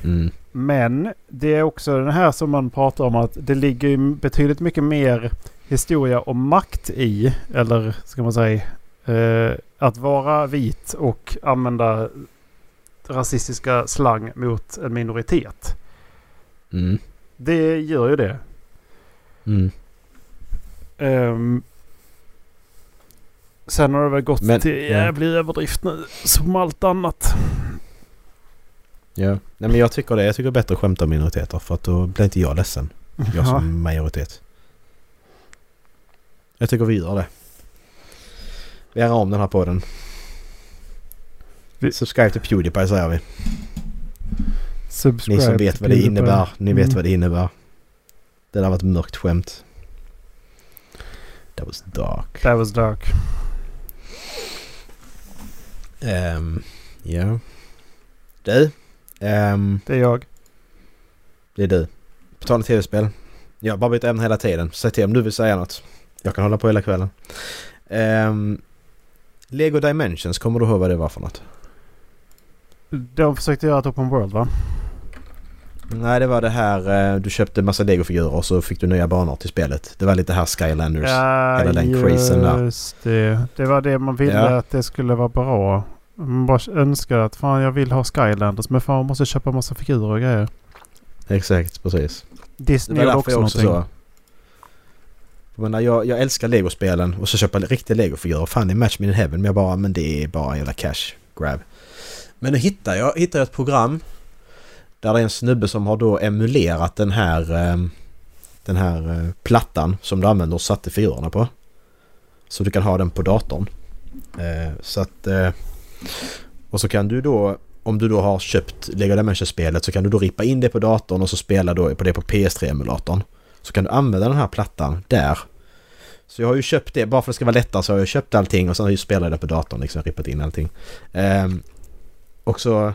Mm. Men det är också den här som man pratar om att det ligger betydligt mycket mer historia och makt i, eller ska man säga, eh, att vara vit och använda rasistiska slang mot en minoritet. Mm. Det gör ju det. Mm. Ehm, sen har det väl gått Men- till ja. jävlig överdrift nu, som allt annat. Ja. Nej men jag tycker det. Jag tycker det är bättre att skämta om minoriteter för att då blir inte jag ledsen. Jag Ja. som majoritet. Jag tycker vi gör det. Vi gör om den här podden. Vi- Subscribe till Pewdiepie säger vi. Ni Subscribe som vet vad det innebär. Ni vet Mm. vad det innebär. Det där var ett mörkt skämt. That was dark. That was dark. Ehm, ja. Du. ehm, Det är jag. det är du. På tal om tv-spel. Jag har bara bytt ämne hela tiden. Säg till om du vill säga något. Jag kan hålla på hela kvällen. Ehm, Lego Dimensions, kommer du ihåg vad det var för något? De försökte göra ett open world va? Nej, det var det här eh, du köpte massa Lego-figurer och så fick du nya banor till spelet. Det var lite här Skylanders. hela den crazen där. just det. Det var det man ville Ja. att det skulle vara bra. Man bara önskade att fan jag vill ha Skylanders men fan man måste köpa massa figurer och grejer. Exakt, precis. Det Disney var gjorde också också någonting. så. Jag, menar, jag, jag älskar Lego-spelen och så köpa riktiga Lego-figurer. Fan det är match made in heaven men jag bara, men det är bara en jävla cash grab. Men nu hittar jag, hittar jag ett program där det är en snubbe som har då emulerat den här ehm, den här eh, plattan som du använder och satte figurerna på. Så du kan ha den på datorn. Eh, så att... Eh, och så kan du då om du då har köpt Lego Dimension-spelet så kan du då rippa in det på datorn och så spela då på det på PS3-emulatorn. Så kan du använda den här plattan där. Så jag har ju köpt det, bara för att det ska vara lättare så har jag köpt allting och sen har jag ju spelat det på datorn liksom, rippat in allting. Ehm, och så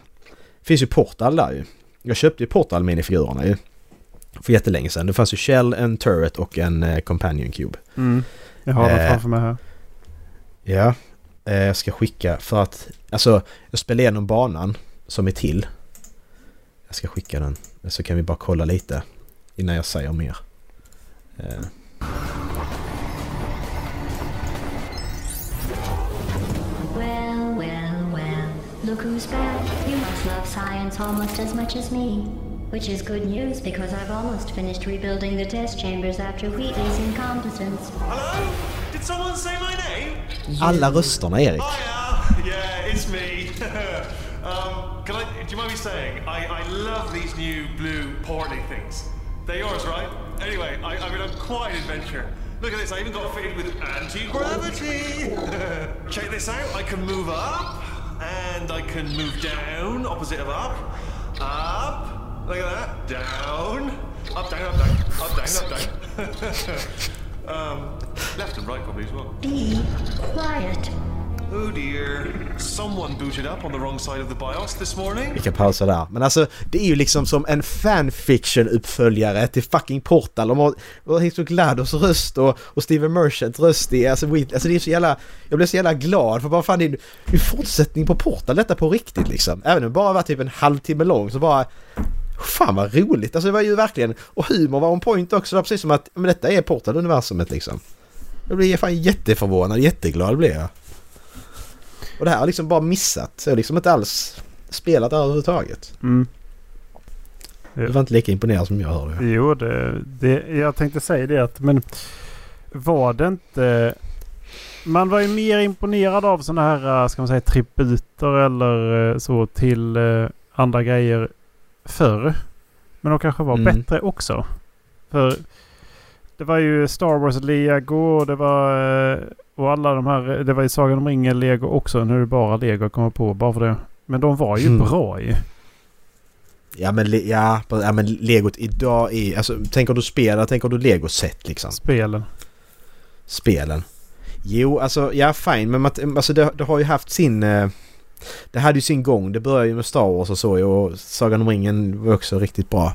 finns ju Portal där ju. Jag köpte ju Portal minifigurerna ju. För jättelänge sedan. Det fanns ju Shell, en Turret och en eh, Companion Cube. Mm. Jag har det Eh. framför mig här. Ja, eh, jag ska skicka för att... Alltså, jag spelar igenom banan som är till. Jag ska skicka den. Så kan vi bara kolla lite innan jag säger mer. Eh, Look who's back. You must love science almost as much as me. Which is good news because I've almost finished rebuilding the test chambers after Wheatley's incompetence. Hello? Did someone say my name? alla rösterna Erik. Hiya! Yeah, it's me. um, can I, do you mind me saying, I, I love these new blue portly things. They're yours, right? Anyway, I, I mean, I'm quite an adventure. Look at this, I even got fitted with anti-gravity. Check this out, I can move up, and I can move down, opposite of up, up, look at that, down, up, down, up, down, up, down, up, down. um, left and right probably as well. Be quiet. Oh dear. Someone booted up on the wrong side of the BIOS this morning. Vi kan pausa där. Men alltså det är ju liksom som en fanfiction-uppföljare till fucking Portal. De har, de har Hector Glados röst och, och Steven Merchant röst i. Alltså, Wheat- alltså det är så jävla... Jag blev så jävla glad för bara fan det är ju fortsättning på Portal detta på riktigt liksom. Även om det bara var typ en halvtimme lång så bara... Fan vad roligt! Alltså det var ju verkligen... Och humor var on point också. Det var precis som att men detta är Portal-universumet liksom. Jag blev fan jätteförvånad, jätteglad blev jag. Och det här har liksom bara missat. Så jag har liksom inte alls spelat det här överhuvudtaget. Mm. Du var inte lika imponerad som jag hörde. Jo, det, det, jag tänkte säga det att men var det inte... Man var ju mer imponerad av sådana här, eh, ska man säga, tributer eller eh, så till eh, andra grejer förr. Men de kanske var Mm. bättre också. För det var ju Star Wars Lego och det var... Och alla de här... Det var ju Sagan om ringen Lego också. Nu är det bara Lego jag kommer på bara för det. Men de var ju Mm. bra ju. Ja men, ja, ja men legot idag är... Alltså tänker du spela, tänker du legoset liksom? Spelen. Spelen. Jo, alltså ja fine men alltså det, det har ju haft sin... eh, Det hade ju sin gång. Det började ju med Star Wars och så och Sagan om ringen var också riktigt bra.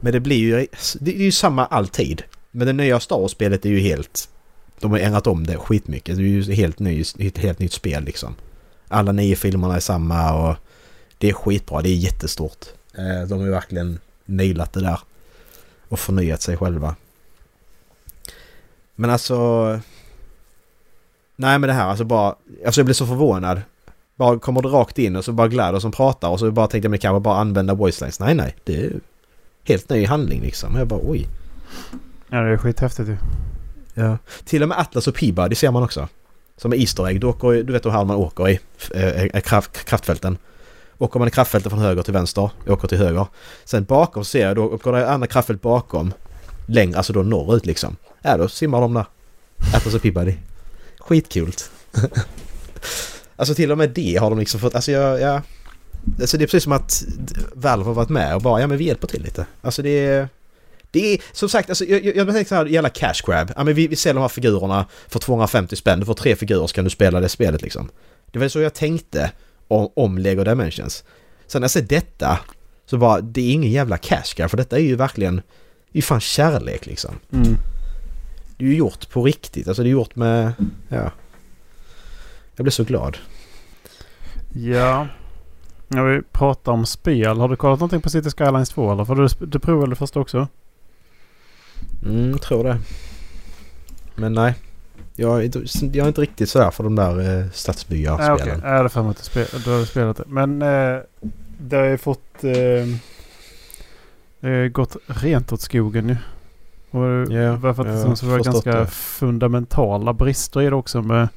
Men det blir ju... Det är ju samma alltid. Men det nya Star Wars-spelet är ju helt... De har ändrat om det skitmycket. Det är ju helt, ny, ett helt nytt spel liksom. Alla nio filmerna är samma och det är skitbra. Det är jättestort. Eh, de har ju verkligen nailat det där. Och förnyat sig själva. Men alltså... Nej men det här alltså bara... Alltså jag blev så förvånad. Bara kommer det rakt in och så bara gläder som pratar och så bara tänkte jag men kan bara använda voice lines? Nej nej. Det är helt ny handling liksom. Och jag bara oj. Ja, det är skithäftigt ju. Ja. Till och med Atlas och Peabody ser man också. Som är Easter egg. Du, åker, du vet hur man åker i äh, kraft, kraftfälten. Åker man i kraftfältet från höger till vänster. Åker till höger. Sen bakom ser jag, då går det andra kraftfält bakom. Längre, alltså då norrut liksom. Ja, då simmar de där. Atlas och Peabody. Skitkult. alltså till och med det har de liksom fått, alltså jag, ja. Alltså det är precis som att Valve har varit med och bara, ja men vi hjälper till lite. Alltså det är... Det är som sagt, alltså, jag, jag, jag tänker så här, jävla cash grab. Ja, men vi, vi säljer de här figurerna för 250 spänn. Du får tre figurer så kan du spela det spelet liksom. Det var så jag tänkte om, om Lego Dimensions. Sen när jag ser detta så bara, det är ingen jävla cash grab för detta är ju verkligen, det är fan kärlek liksom. Mm. Det är ju gjort på riktigt, alltså det är gjort med, ja. Jag blir så glad. Ja. När vi pratar om spel. Har du kollat någonting på City Skylines 2 eller? För du, du provade det först också? Mm, tror det. Men nej. Jag, är inte- jag är inte riktigt sådär för de där eh, Nej, okej. stadsbyggarspelen. Nej, det är för mig att du, spel, du har spelat det. Men eh, det har ju fått... Eh, eh, gått rent åt skogen nu. Och varför att jag det som så var ganska det. fundamentala brister i det också. Med,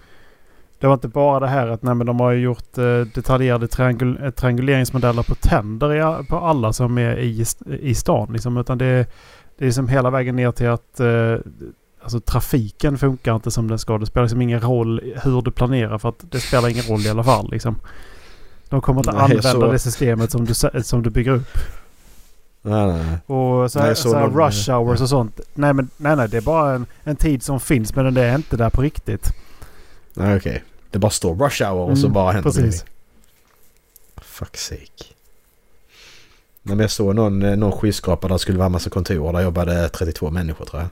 det var inte bara det här att nej, men de har ju gjort eh, detaljerade triangul, eh, trianguleringsmodeller på tänder i, på alla som är i, i stan. Liksom, utan det, det är liksom hela vägen ner till att eh, alltså, trafiken funkar inte som den ska. Det spelar liksom ingen roll hur du planerar för att det spelar ingen roll i alla fall. Liksom. De kommer inte Nej, använda såg- det systemet som du, som du bygger upp. Nej, nej, nej. Och så Nej, här, jag såg så här någon- rush hours och sånt. Nej, men, nej, nej, det är bara en, en tid som finns men det är inte där på riktigt. Nej, okej. Det bara står rush hour och så Mm, bara händer precis. det. Fuck sake. Nej, men jag såg någon, eh, någon skyskrapa där det skulle vara massa kontor. Där jobbade 32 människor tror jag.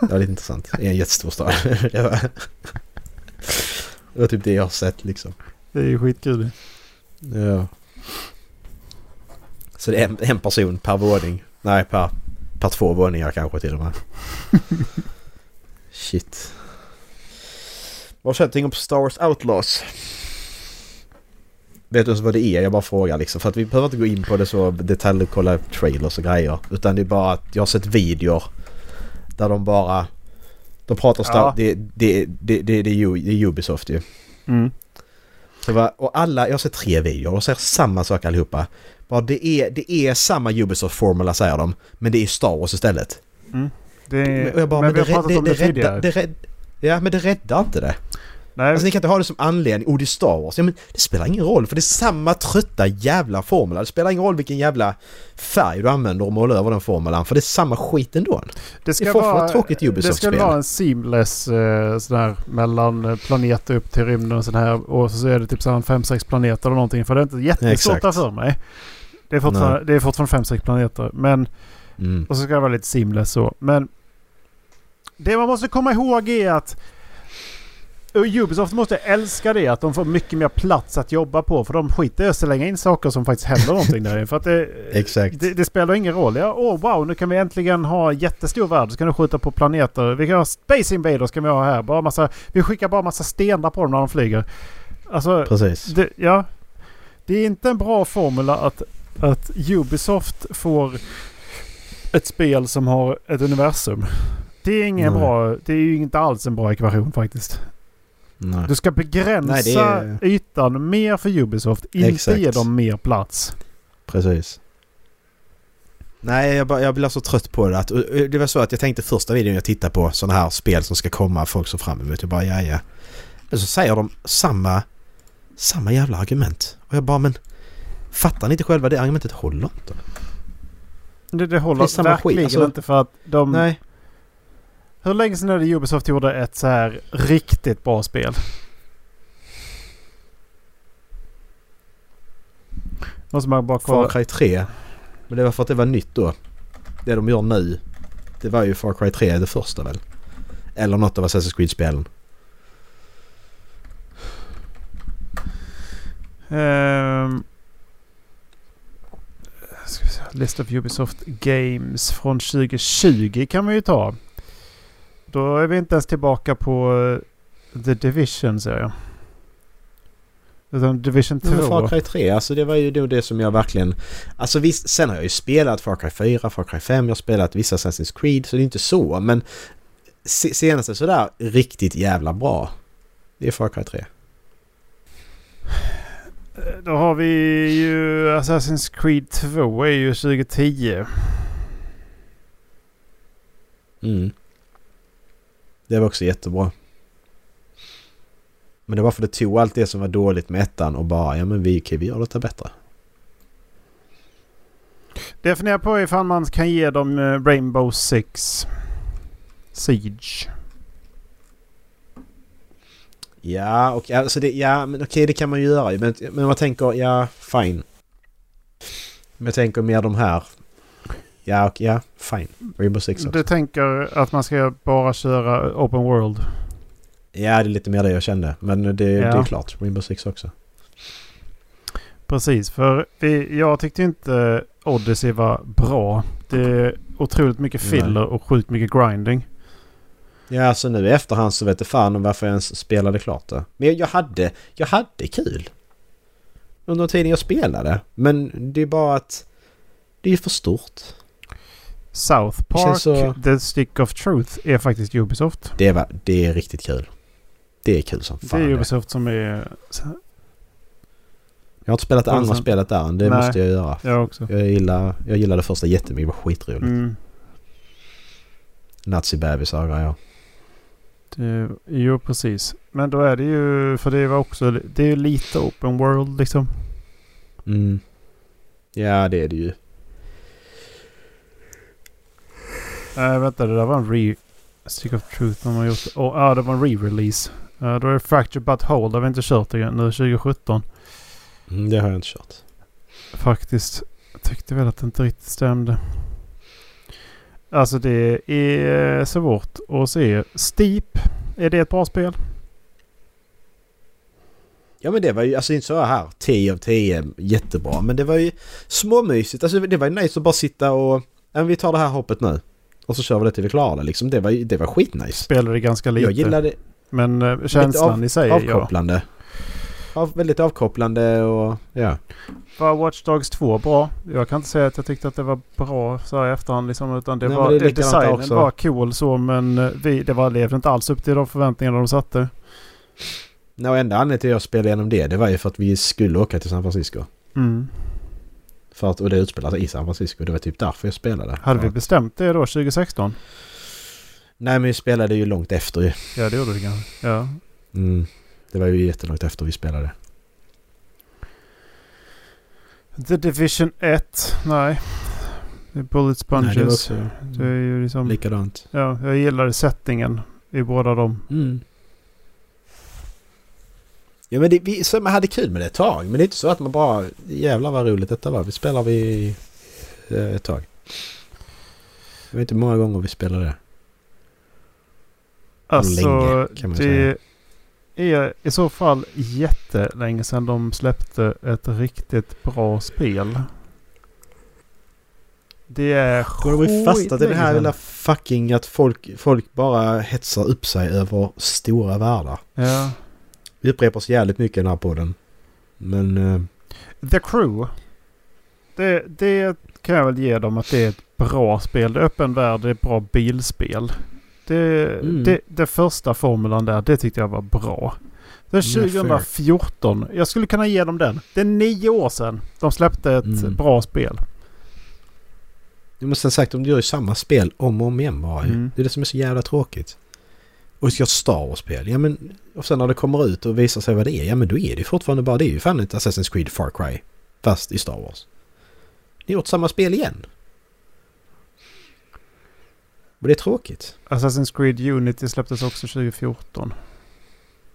Det var lite intressant. I en jättestor stad. det, var, det var typ det jag har sett liksom. Det är ju skitkul. Ja. Så det är en, en person per våning. Nej, per, per två våningar kanske till och med. Shit. Vad känner du om Star Wars Outlaws? Vet du ens vad det är? Jag bara frågar liksom. För att vi behöver inte gå in på det så detalj kolla trailers och grejer. Utan det är bara att jag har sett videor där de bara... De pratar Star... Ja. Det, det, det, det, det, är Ubisoft ju. Mm. Så va, och alla, jag har sett tre videor och säger samma sak allihopa. Bara det är, det är samma Ubisoft-formula säger de, men det är Star Wars istället. Det är, bara, men men, vi har pratat om det, det, tidigare. räddar, det Ja, men det räddar inte det. Nej, Alltså ni kan inte ha det som anledning, oh det är Star Wars. Ja men det spelar ingen roll för det är samma trötta jävla formula. Det spelar ingen roll vilken jävla färg du använder och målar över den formulan för det är samma skit ändå. det ska det vara ett tråkigt Det ska Ubisoft-spel. vara en seamless eh, sådär mellan eh, planeter upp till rymden och sån här. Och så är det typ såhär 5-6 planeter eller någonting. För det är inte jättestort där för mig. Det är fortfarande, fortfarande 5-6 planeter. Men Mm. Och så ska det vara lite seamless så. Men det man måste komma ihåg är att och Ubisoft måste älska det att de får mycket mer plats att jobba på. För de skiter i att slänga in saker som faktiskt händer någonting där. För att det, Exakt. det, det spelar ingen roll. Ja, åh wow, nu kan vi äntligen ha jättestor värld. Så kan du skjuta på planeter. Vi kan ha Space Invaders kan vi ha här. Bara massa, vi skickar bara massa stenar på dem när de flyger. Alltså, Precis. det, ja. Det är inte en bra formula att, att Ubisoft får ett spel som har ett universum. Det är, ingen Nej. bra, det är ju inte alls en bra ekvation faktiskt. Nej. Du ska begränsa Nej, det är- ytan mer för Ubisoft. Inte Exakt. ge dem mer plats. Precis. Nej, jag, bara, jag blir så trött på det. Att, och det var så att jag tänkte första videon jag tittade på sådana här spel som ska komma, folk som fram emot. Jag bara ja, ja. Men så säger de samma, samma jävla argument. Och jag bara men Fattar ni inte själva det argumentet håller inte? Det, det Det håller skit, verkligen alltså- inte för att de... Nej. Hur länge sedan är det Ubisoft gjorde ett så här riktigt bra spel? Måste man bara Far kolla. Cry 3. Men det var för att det var nytt då. Det de gör nu. Det var ju Far Cry 3 det första väl? Eller något av Assassin's Creed-spelen. Ehm, ska vi se. List of Ubisoft Games från 2020 kan man ju ta. Då är vi inte ens tillbaka på eh, The Division ser jag. Utan Division 2. Men Far Cry 3, alltså det var ju då det som jag verkligen... Alltså visst, sen har jag ju spelat Far Cry 4, Far Cry 5, jag har spelat vissa Assassin's Creed så det är inte så men... se- Senaste sådär riktigt jävla bra. Det är Far Cry 3. Då har vi ju Assassin's Creed 2 är ju 2010. Mm. Det var också jättebra. Men det var för det tog allt det som var dåligt med ettan och bara ja men vi, okej, vi gör detta bättre. Det jag funderar på ifall man kan ge dem eh, Rainbow Six Siege. Ja, och alltså det, ja men okej det kan man ju göra men, men man tänker ja fine. Men jag tänker mer de här. Ja, och, ja fine. Rainbow Six också. Du tänker att man ska bara köra Open World? Ja, det är lite mer det jag kände. Men det, det Ja. är klart. Rainbow Six också. Precis, för vi, jag tyckte inte Odyssey var bra. Det är otroligt mycket filler och sjukt mycket grinding. Ja, alltså nu i efterhand så vet jag fan om varför jag ens spelade klart det. Men jag hade, jag hade kul. Under tiden jag spelade. Men det är bara att det är för stort. South Det Park, så- The Stick of Truth är faktiskt Ubisoft. Det, var, det är riktigt kul. Det är kul som Det fan. är det. Ubisoft som är... Jag har inte spelat det andra Producent. spelet där än. Det Nej. måste jag göra. Jag också. Jag gillar, jag gillar det första jättemycket. Det var skitroligt. Mm. Nazibebisar och grejer. Det, jo, precis. Men då är det ju... För det var också... Det är ju lite open world liksom. Mm. Ja, det är det ju. Nej, vänta. Det där var en re... Stick of Truth de har gjort. Oh, ja, det var en re-release. Uh, då är det Fracture But Whole. Det har vi inte kört igen. Nu 2017. Mm, det har jag inte kört. Faktiskt. Jag tyckte väl att det inte riktigt stämde. Alltså det är svårt att se. Steep. Är det ett bra spel? Ja men det var ju, alltså inte så här 10 av 10 jättebra men det var ju småmysigt. Alltså det var ju nice att bara sitta och... Ja, men vi tar det här hoppet nu. Och så kör vi det till vi klarar det liksom. Det var det var skitnice. Spelade ganska lite. Jag gillade Men eh, känslan av- i sig. Ja. avkopplande. Av, väldigt avkopplande och ja. Var Watch Dogs 2 bra? Jag kan inte säga att jag tyckte att det var bra så här i efterhand liksom. Utan det Nej, var... det Det designen också. var cool så men eh, vi, det var, levde inte alls upp till de förväntningarna de satte. Nej, enda anledningen till att jag spelade igenom det, det var ju för att vi skulle åka till San Francisco. Mm. För att, och det utspelar sig i San Francisco. Det var typ därför jag spelade. Hade vi bestämt det då 2016? Nej men vi spelade ju långt efter ju. Ja det gjorde vi kanske. Ja. Mm. Det var ju jättelångt efter vi spelade. The Division 1. Nej. Är Bullet Nej, det var Sponges. också Det är ju liksom... likadant. Ja, jag gillade settingen i båda dem. Mm. Ja men det, vi så man hade kul med det ett tag. Men det är inte så att man bara jävlar vad roligt detta var. Vi spelar vi eh, ett tag. Jag vet inte hur många gånger vi spelade det. Alltså, Länge, kan man det är i så fall jättelänge sedan de släppte ett riktigt bra spel. Det är Går de ju fastnat i det här lilla fucking att folk, folk bara hetsar upp sig över stora världar. Ja. Vi upprepar oss jävligt mycket i den här podden. Men... eh, The Crew. Det, det kan jag väl ge dem att det är ett bra spel. Det är öppen värld, det är ett bra bilspel. Det, Mm. det, det första formulan där, det tyckte jag var bra. Är Mm, fair. 2014. Jag skulle kunna ge dem den. Det är nio år sedan de släppte ett Mm. bra spel. Jag måste ha sagt, de gör ju samma spel om och om igen bara. Mm. Det är det som är så jävla tråkigt. Och ha Star Wars-spel. Ja men... Och sen när det kommer ut och visar sig vad det är. Ja men då är det ju fortfarande bara... Det är ju fan ett Assassin's Creed Far Cry. Fast i Star Wars. Ni har gjort samma spel igen. Och det är tråkigt. Assassin's Creed Unity släpptes också 2014.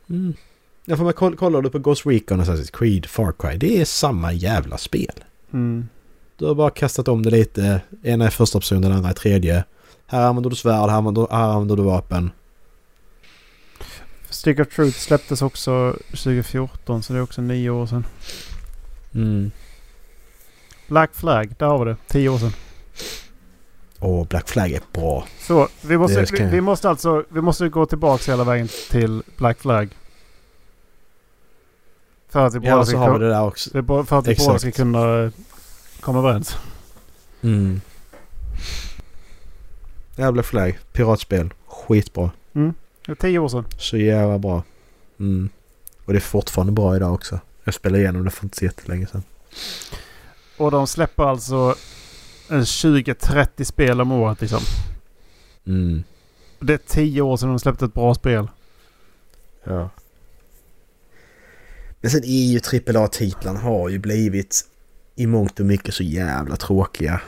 Mm. Ja, för man koll, kollar du på Ghost Recon, Assassin's Creed, Far Cry. Det är samma jävla spel. Mm. Du har bara kastat om det lite. Ena är första person, den andra är tredje. Här använder du svärd, här använder, här använder du vapen. Stick of Truth släpptes också 2014 så det är också nio år sedan. Mm. Black Flag, där har vi det. Tio år sedan. Och Black Flag är bra. Så vi måste, vi, vi måste alltså vi måste gå tillbaka hela vägen till Black Flag. För att vi båda Ja, ska, har vi det där också. för att vi båda ska kunna eh, komma överens. Mm. Ja, Black Flag. Piratspel. Skitbra. Det är tio år sedan. Så jävla bra. Mm. Och det är fortfarande bra idag också. Jag spelade igenom det för inte så jättelänge sedan. Och de släpper alltså en 20-30 spel om året liksom. Mm. Det är tio år sedan de släppte ett bra spel. Ja. Men sen är ju AAA-titlarna har ju blivit i mångt och mycket så jävla tråkiga.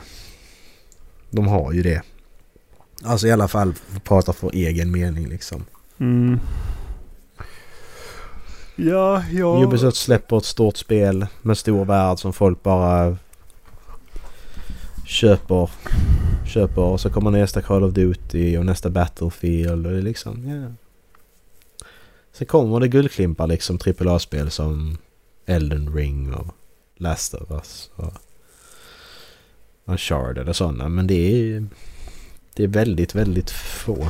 De har ju det. Alltså i alla fall prata för egen mening liksom. Mm. Ja, ja. Ubisoft släpper ett stort spel med stor värld som folk bara köper. Köper och så kommer nästa Call of Duty och nästa Battlefield och det är liksom, ja. Sen kommer det guldklimpar liksom AAA-spel som Elden Ring och Last of Us och Uncharted och sådana. Men det är det är väldigt, väldigt få.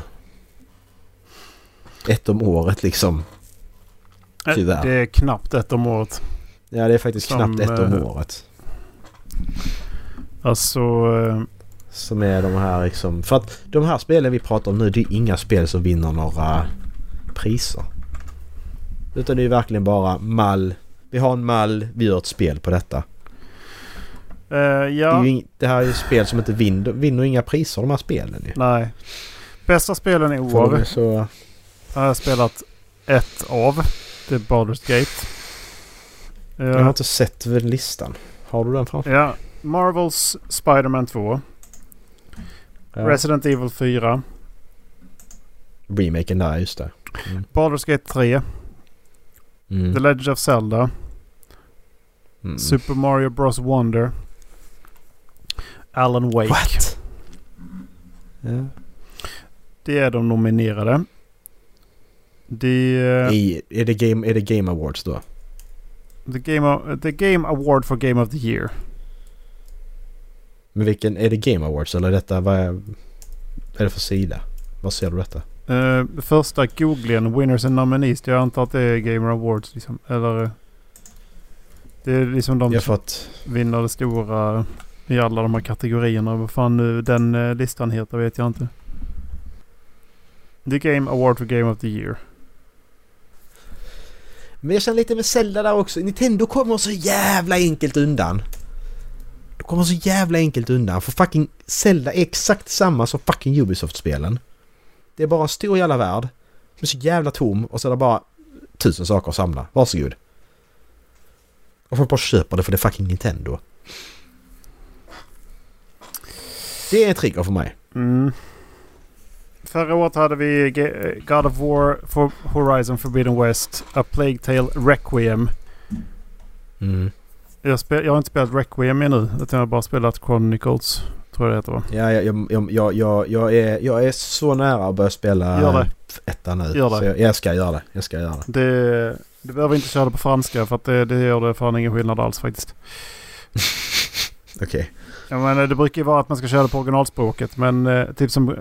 Ett om året liksom. Tyvärr. Det är knappt ett om året. Ja, det är faktiskt Som, knappt ett om eh, året. Alltså... eh, Som är de här liksom... För att de här spelen vi pratar om nu, det är inga spel som vinner några priser. Utan det är verkligen bara mall. Vi har en mall, vi gör ett spel på detta. Det, är ja, ju ing, det här är ju spel som inte vinner, vinner inga priser de här spelen ju. nej. Bästa spelen i år så... har jag spelat ett av. Det är Baldur's Gate. Eh, Jag har inte sett listan. Har du den framför Ja, Marvels Spider-Man 2. ja. Resident Evil 4. Remaken där, just det. Mm. Baldur's Gate 3. Mm. The Legend of Zelda. Mm. Super Mario Bros Wonder. Alan Wake. What? Ja. Det är de nominerade. Det är I, är, det game, är det Game Awards då? the, game of, the Game Award for Game of the Year. Men vilken, är det Game Awards eller detta, vad är, vad är det för sida? Vad ser du detta? Uh, första googlingen, Winners and Nominees. Jag antar att det är Game Awards liksom. Eller... eh, Det är liksom de som fått, vinner det stora i alla de här kategorierna. Vad fan nu den eh, listan heter vet jag inte. The Game Award for Game of the Year. men jag känner lite med Zelda där också. Nintendo kommer så jävla enkelt undan. De kommer så jävla enkelt undan för fucking Zelda är exakt samma som fucking Ubisoft-spelen. Det är bara en stor jävla värld. Som är så jävla tom och så är det bara tusen saker att samla. Varsågod. Och folk bara köper det för det är fucking Nintendo. Det är en trigger för mig. Mm. Förra året hade vi God of War for Horizon Forbidden West, A Plague Tale Requiem. Mm. Jag, spel, jag har inte spelat Requiem ännu utan jag har bara spelat Chronicles. Tror jag det heter va? Ja, jag, jag, jag, jag, jag, är, jag är så nära att börja spela Gör det. ettan nu. Gör det. Så jag, jag ska göra det. Jag ska göra det. Det, du behöver inte köra det på franska för att det, det gör det fan ingen skillnad alls faktiskt. Okej. Jag menar, det brukar ju vara att man ska köra på originalspråket men eh, typ som...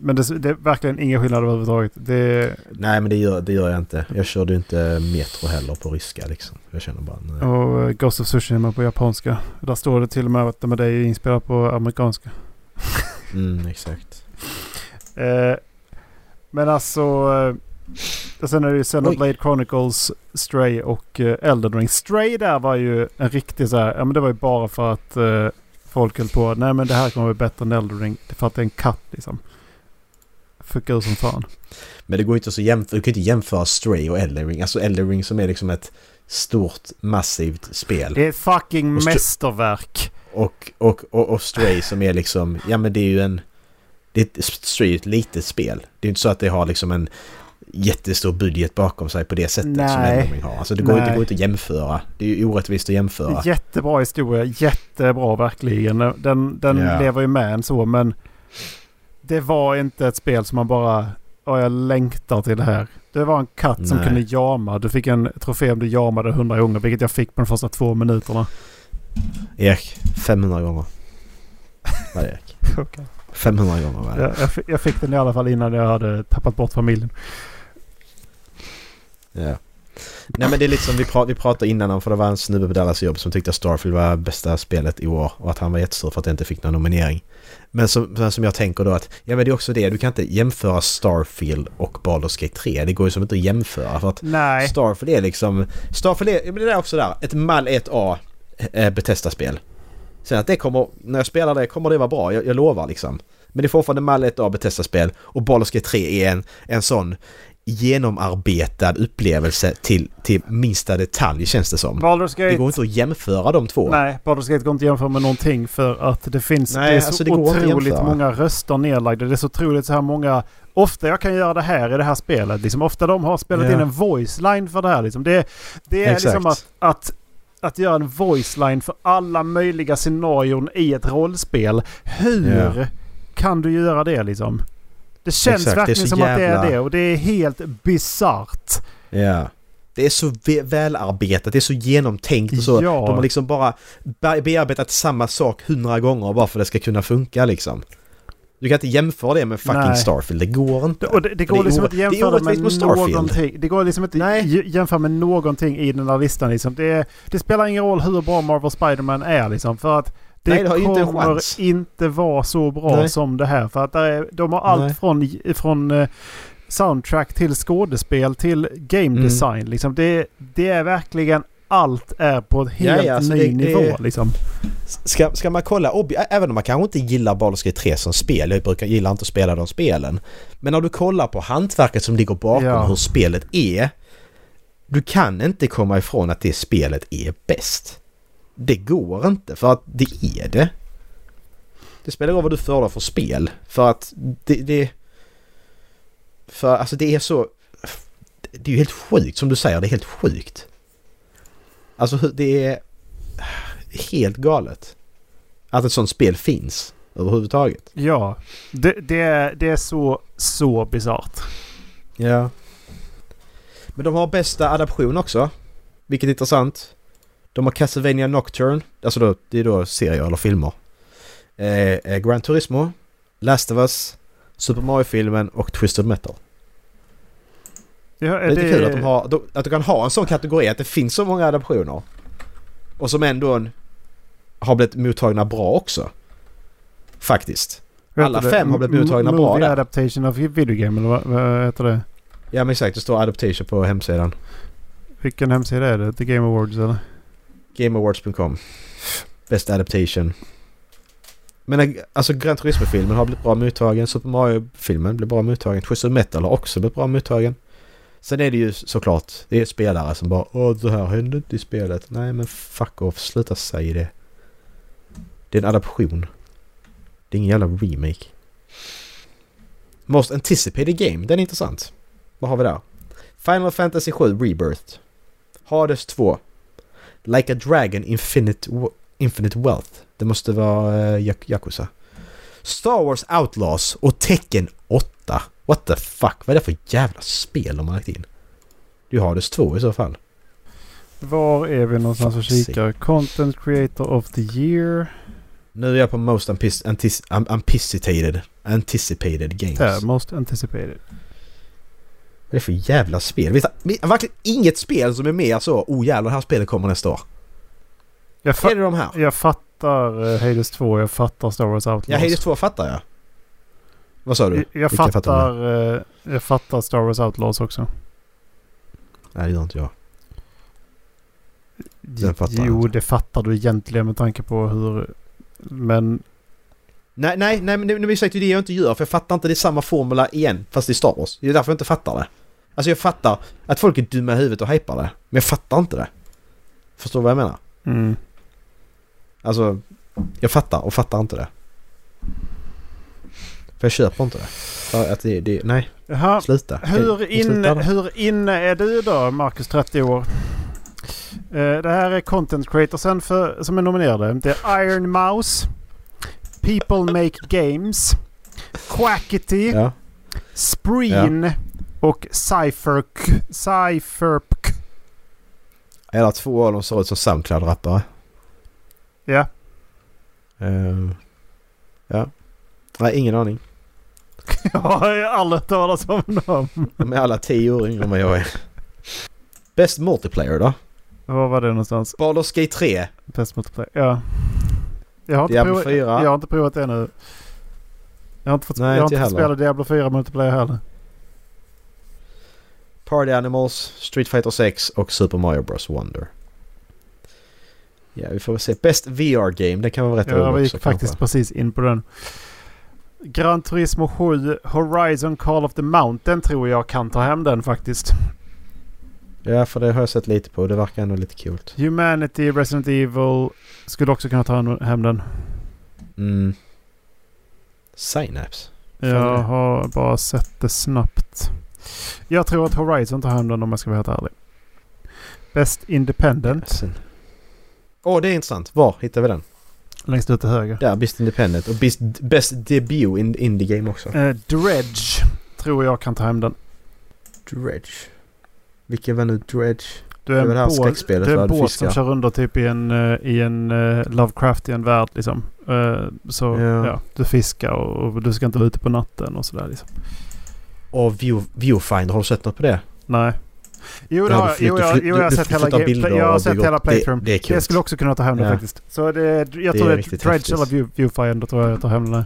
Men det, det är verkligen ingen skillnad överhuvudtaget. Det, Nej men det gör, det gör jag inte. Jag körde ju inte Metro heller på ryska liksom. Jag känner bara nej. och eh, Ghost of Tsushima på japanska. Där står det till och med att det är inspelat på amerikanska. Mm, exakt. Eh, men alltså... Eh, och sen är det ju Xenoblade Chronicles, Stray och eh, Elden Ring. Stray där var ju en riktig så här... Ja men det var ju bara för att eh, folk höll på. Nej men det här kommer bli bättre än Elden Ring. För att det är en katt liksom. Fuck ur som fan. Men det går inte så jämföra. Du kan inte jämföra Stray och Elden Ring. Alltså Elden Ring som är liksom ett stort massivt spel. Det är fucking Och mästerverk. Och, och, och, och Stray som är liksom, ja men det är ju en... Det är ett, Stray är ett litet spel. Det är inte så att det har liksom en jättestor budget bakom sig på det sättet som Nej. Elden Ring har. Alltså det går, inte, Nej. det går inte att jämföra. Det är ju orättvist att jämföra. Jättebra historia. Jättebra verkligen. Den, den Ja. lever ju med en så men det var inte ett spel som man bara Åh, jag längtar till det här. Det var en katt som Nej. kunde jama. Du fick en trofé om du jamade hundra gånger vilket jag fick på de första två minuterna. Erik, 500 gånger. Vad är det Erik? Okej. 500 gånger var det. Jag, jag, jag fick den i alla fall innan jag hade tappat bort familjen. Ja. Nej men det är lite som vi, pra- vi pratade innan om för det var en snubbe på Dallas jobb som tyckte att Starfield var bästa spelet i år och att han var jättestor för att det inte fick någon nominering. Men som, som jag tänker då att, ja men det är också det, du kan inte jämföra Starfield och Baldur's Gate 3. Det går ju som inte att jämföra för att Nej. Starfield är liksom... Starfield är, men det är också där, ett mall 1A eh, Bethesda-spel. Sen att det kommer, när jag spelar det kommer det vara bra, jag, jag lovar liksom. Men det är fortfarande mall 1A Bethesda-spel och Baldur's Gate 3 är en, en sån genomarbetad upplevelse till, till minsta detalj känns det som. Baldur's Det Gate. går inte att jämföra de två. Nej, Baldur's Gate går inte att jämföra med någonting för att det finns Nej, det är så alltså det otroligt många röster nedlagda. Det är så otroligt så här många... Ofta jag kan göra det här i det här spelet. Liksom, ofta de har spelat Ja. in en voice line för det här. Liksom. Det, det är Exakt. liksom att, att, att göra en voice line för alla möjliga scenarion i ett rollspel. Hur Ja. kan du göra det liksom? Det känns Exakt, det verkligen så som att det är jävla- det och det är helt bisarrt. Ja. Det är så välarbetat, det är så genomtänkt och så. Ja. De har liksom bara be- bearbetat samma sak hundra gånger bara för att det ska kunna funka liksom. Du kan inte jämföra det med fucking Nej. Starfield, det går inte. Det, och det, det Det går liksom inte det är jämföra med Starfield. någonting. Det går liksom inte Nej. jämföra med någonting i den här listan. Liksom. Det, det spelar ingen roll hur bra Marvel Spider-Man är liksom. För att det, Nej, det har ju inte en kommer chans. inte vara så bra Nej. som det här. För att är, de har allt Nej. från, från eh, soundtrack till skådespel till game Mm. design. Liksom. Det, det är verkligen allt är på en helt ja, alltså ny det- det- nivå. Liksom. Ska, ska man kolla, även om man kanske inte gillar Baldur's Gate 3 som spel, jag brukar gilla inte att spela de spelen. Men när du kollar på hantverket som ligger bakom Ja. hur spelet är. Du kan inte komma ifrån att det spelet är bäst. Det går inte för att det är det. Det spelar roll vad du föredrar för spel. För att det... det för alltså det är så... Det är ju helt sjukt som du säger, det är helt sjukt. Alltså det är helt galet. Att ett sånt spel finns överhuvudtaget. Ja, det, det, är, det är så, så bisarrt. Ja. Men de har bästa adaption också. Vilket är intressant. De har Castlevania Nocturne. Alltså då, det är då serier eller filmer. Eh, eh, Gran Turismo. Last of Us. Super Mario-filmen och Twisted Metal. Ja, Det är lite kul att, de har, att du kan ha en sån kategori. Att det finns så många adaptioner. Och som ändå en, har blivit mottagna bra också. Faktiskt. Alla heter det? fem har blivit mottagna bra Movie där. adaptation of video game eller vad, vad heter det? Ja men exakt, det står adaptation på hemsidan. Vilken hemsida är det? The Game Awards eller? GameAwards.com. Best Adaptation. Men eh, alltså Gran Turismo-filmen har blivit bra mottagen. Super Mario-filmen blev bra mottagen. Twisted Metal har också blivit bra mottagen. Sen är det ju såklart, det är spelare som bara Åh, det här hände inte i spelet. Nej men fuck off, sluta säga det. Det är en adaption. Det är ingen jävla remake. Most Anticipated Game, den är intressant. Vad har vi där? Final Fantasy 7 Rebirth. Hades 2. Like a Dragon Infinite, Infinite Wealth. Det måste vara uh, Yakuza. Star Wars Outlaws och Tekken 8. What the fuck? Vad är det för jävla spel de har lagt in? Du har Hades 2 i så fall. Var är vi någonstans och kikar? Content Creator of the Year. Nu är jag på Most antis- antis- am- Anticipated, anticipated Games. Där, Most Anticipated. Vad är det för jävla spel? Vet du, verkligen inget spel som är mer så Oh jävlar, det här spelet kommer nästa år. Jag, Är det de här? jag fattar uh, Hades 2, jag fattar Star Wars Outlaws. Ja, Hades 2 fattar jag. Vad sa du? jag, jag, fattar fattar, eh, jag fattar Star Wars Outlaws också. Nej, det gör inte jag. Den fattar jag jo, inte. det fattar du egentligen med tanke på hur... Men Nej, nej, nej, men det, är säkert det jag inte gör för jag fattar inte det är samma formula igen fast är Star Wars. Det är därför jag inte fattar det. Alltså jag fattar att folk är dumma i huvudet och hypar det. Men jag fattar inte det. Förstår du vad jag menar? Mm. Alltså, jag fattar och fattar inte det. För jag köper inte det. För att det, det nej, Jaha. sluta. Hur då. hur inne är du då, Marcus 30 år? Eh, det här är content creatorsen för, som är nominerade. Det är Iron Mouse, People Make Games, Quackity, Ja. Spreen och Cypherk. Cypherpk. Eller två av dem ser ut som Soundcloud-rappare. Ja. Eh, ja. Nej, ingen aning. Jag har aldrig hört talas om dem. De är alla tio år yngre än vad jag är. Best multiplayer då? Var var det någonstans? Baldur's Gate 3. Best multiplayer. Ja. Jag har, inte Diablo provat, 4. jag har inte provat det ännu. Jag har inte fått, Nej, jag har inte fått spela Diablo 4 multiplayer heller. Party Animals, Street Fighter 6 och Super Mario Bros Wonder. Ja, vi får väl se. Best VR Game, det kan vara rätt Ja, vi gick faktiskt kanske. precis in på den. Gran Turismo 7 Horizon Call of the Mountain tror jag kan ta hem den faktiskt. Ja, för det har jag sett lite på. Det verkar ändå lite kul. Humanity Resident Evil skulle också kunna ta hem den. Mm. Synapse. Fan, Jag det- har bara sett det snabbt. Jag tror att Horizon tar hem den om jag ska vara helt ärlig. Best Independent. Åh, det är intressant. Var hittar vi den? Längst ut till höger. Där, Best Independent. Och Best, best Debut in Indie Game också. Eh, Dredge tror jag kan ta hem den. Dredge. Vilken var nu Dredge? Du är Det en det här båt, det är en du båt som kör under typ i en, eh, i en uh, Lovecraftian värld liksom. Eh, så Ja. ja. du fiskar och, och du ska inte vara ute på natten och sådär liksom. Och view, Viewfinder, har du sett något på det? Nej. Jo, det har du jag. Jo, du jag, jo, jag har du sett hela, jag har sett hela upp. Det- det. Det skulle också kunna ta hem den Ja. faktiskt. Så det, jag Det tror det är riktigt Dredge eller view, Viewfinder tror jag jag tar hem här.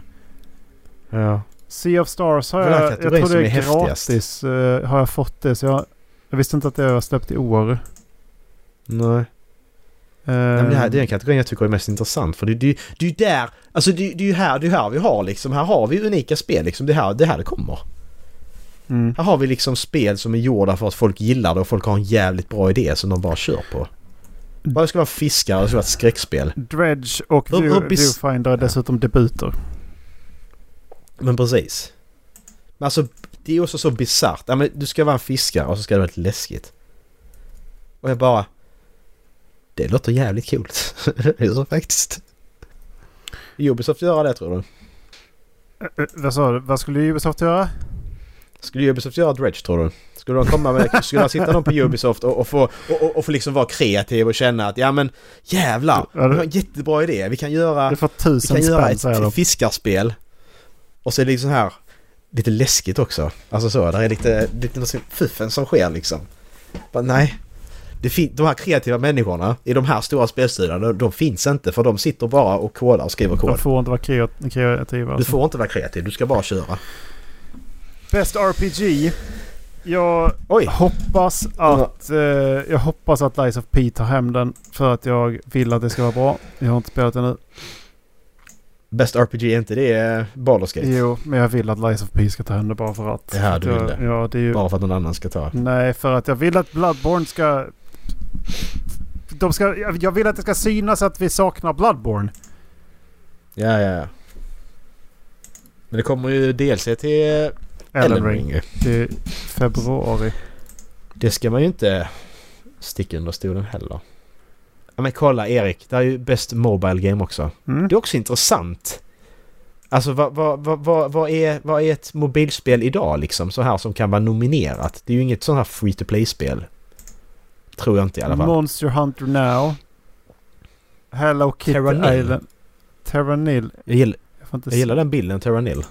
Ja. Sea of Stars har Det jag, jag kategorin tror det är häftigast. gratis. eh, har jag fått det så jag, jag visste inte att det var släppt i år. Nej. Uh, Nej, men det, här, det är en kategori jag tycker är mest intressant för det, det, det är ju där, alltså det, det är ju här, det är här vi har liksom, här har vi unika spel liksom, det här, det här det kommer. mm. Här har vi liksom spel som är gjorda för att folk gillar det och folk har en jävligt bra idé som de bara kör på. Bara det ska vara fiskare och det ska vara ett skräckspel. Dredge och Viewfinder är dessutom debuter. Men precis. Men alltså det är också så bisarrt. Ja, men du ska vara en fiskare och så ska det vara lite läskigt. Och jag bara... Det låter jävligt coolt. det är så faktiskt. Ubisoft göra det tror du? Eh, eh, vad sa du? Vad skulle Ubisoft göra? Skulle Ubisoft göra Dredge tror du? Skulle de komma med... Skulle de sitta någon på Ubisoft och, och, få, och, och, få liksom vara kreativ och känna att ja men jävlar! Vi har en jättebra idé. Vi kan göra... Vi kan göra ett de. fiskarspel. Och så är det liksom här lite läskigt också. Alltså så, där är lite, lite något fuffen som sker liksom. Bara, nej. Det de här kreativa människorna i de här stora spelstudierna, de, de finns inte för de sitter bara och kodar och skriver De kod. får inte vara kreat- kreativa. Du Alltså. får inte vara kreativ, du ska bara köra. Best RPG. Jag Oj! hoppas att eh, jag hoppas att Lies of P tar hem den för att jag vill att det ska vara bra. Jag har inte spelat det nu. Best RPG, är inte det eh, Baldur's Gate? Jo, men jag vill att Lies of P ska ta hem det bara för att. Här du jag, vill det. Ja, det är ju... Bara för att någon annan ska ta. Nej, för att jag vill att Bloodborne ska... De ska jag vill att det ska synas att vi saknar Bloodborne. Ja, ja, ja. Men det kommer ju DLC till eh, Elden Ring. Till februari. Det ska man ju inte sticka under stolen heller. Ja men kolla Erik, det är ju Best Mobile Game också. Mm. Det är också intressant. Alltså vad, vad, vad, vad, är, vad är ett mobilspel idag liksom? Så här som kan vara nominerat. Det är ju inget sånt här free to play-spel. Tror jag inte i alla fall. Monster Hunter Now. Hello Kitty Terranil. Island. Terranil. Jag gillar, Jag gillar den bilden, Terranil.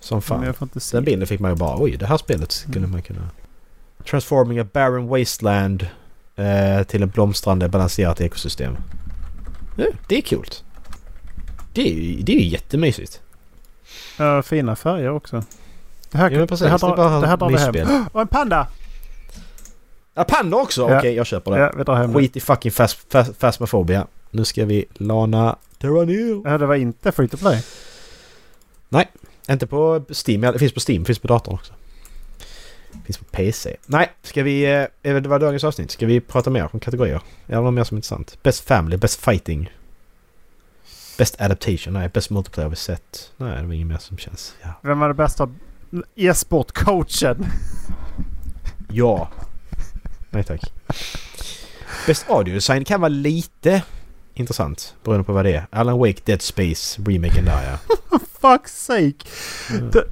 Som fan. Den bilden fick man ju bara oj, det här spelet skulle Mm. man kunna... Transforming a barren wasteland till en blomstrande balanserat ekosystem. Ja, det är kul. Det är ju, det är jättemysigt. Ja, fina färger också. Det här, Ja, precis. det här, Det är drar- bara det här drar vi hem. Och en panda! Ja, panda också! Ja. Okej, jag köper det. Ja, vi drar hem det. Skit i fucking fas, fas, Phasmophobia. Nu ska vi lana Terranil. Ja, det var inte free to play. Inte på Steam, det finns på Steam, det finns på datorn också. Finns på PC. Nej, ska vi... eh, Det var dagens avsnitt. Ska vi prata mer om kategorier? Eller något mer som är intressant? Best Family, Best Fighting. Best Adaptation, nej. Best Multiplayer har vi sett. Nej, det var inget mer som känns... Ja. Vem var det bästa e-sportcoachen? ja. Nej tack. Best Audio Design kan vara lite intressant. Beroende på vad det är. Alan Wake, Dead Space, remaken där ja. Fuck's sake! Mm. Det,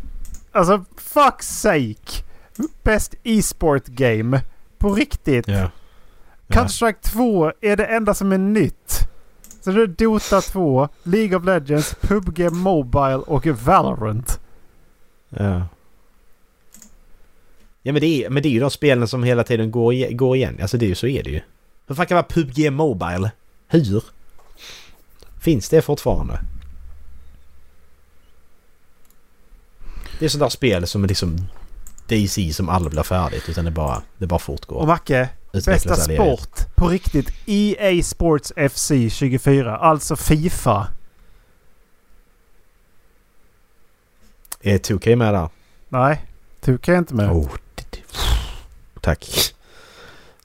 alltså, fuck's sake! Best e-sport game. På riktigt. ja. Counter-Strike 2 är det enda som är nytt. Så det är Dota 2, League of Legends, PubG Mobile och Valorant. Ja. Ja men det, är, men det är ju de spelen som hela tiden går, går igen. Alltså det är ju så är det ju. Hur fan kan det vara PubG Mobile? Hur? Finns det fortfarande? Det är sådana spel som är liksom DC som blir färdigt utan det bara, det bara fortgår. Och Macke, bästa sport på riktigt. EA Sports FC 24. Alltså Fifa. Är 2K med där? Nej, 2K är inte med. Oh. Tack.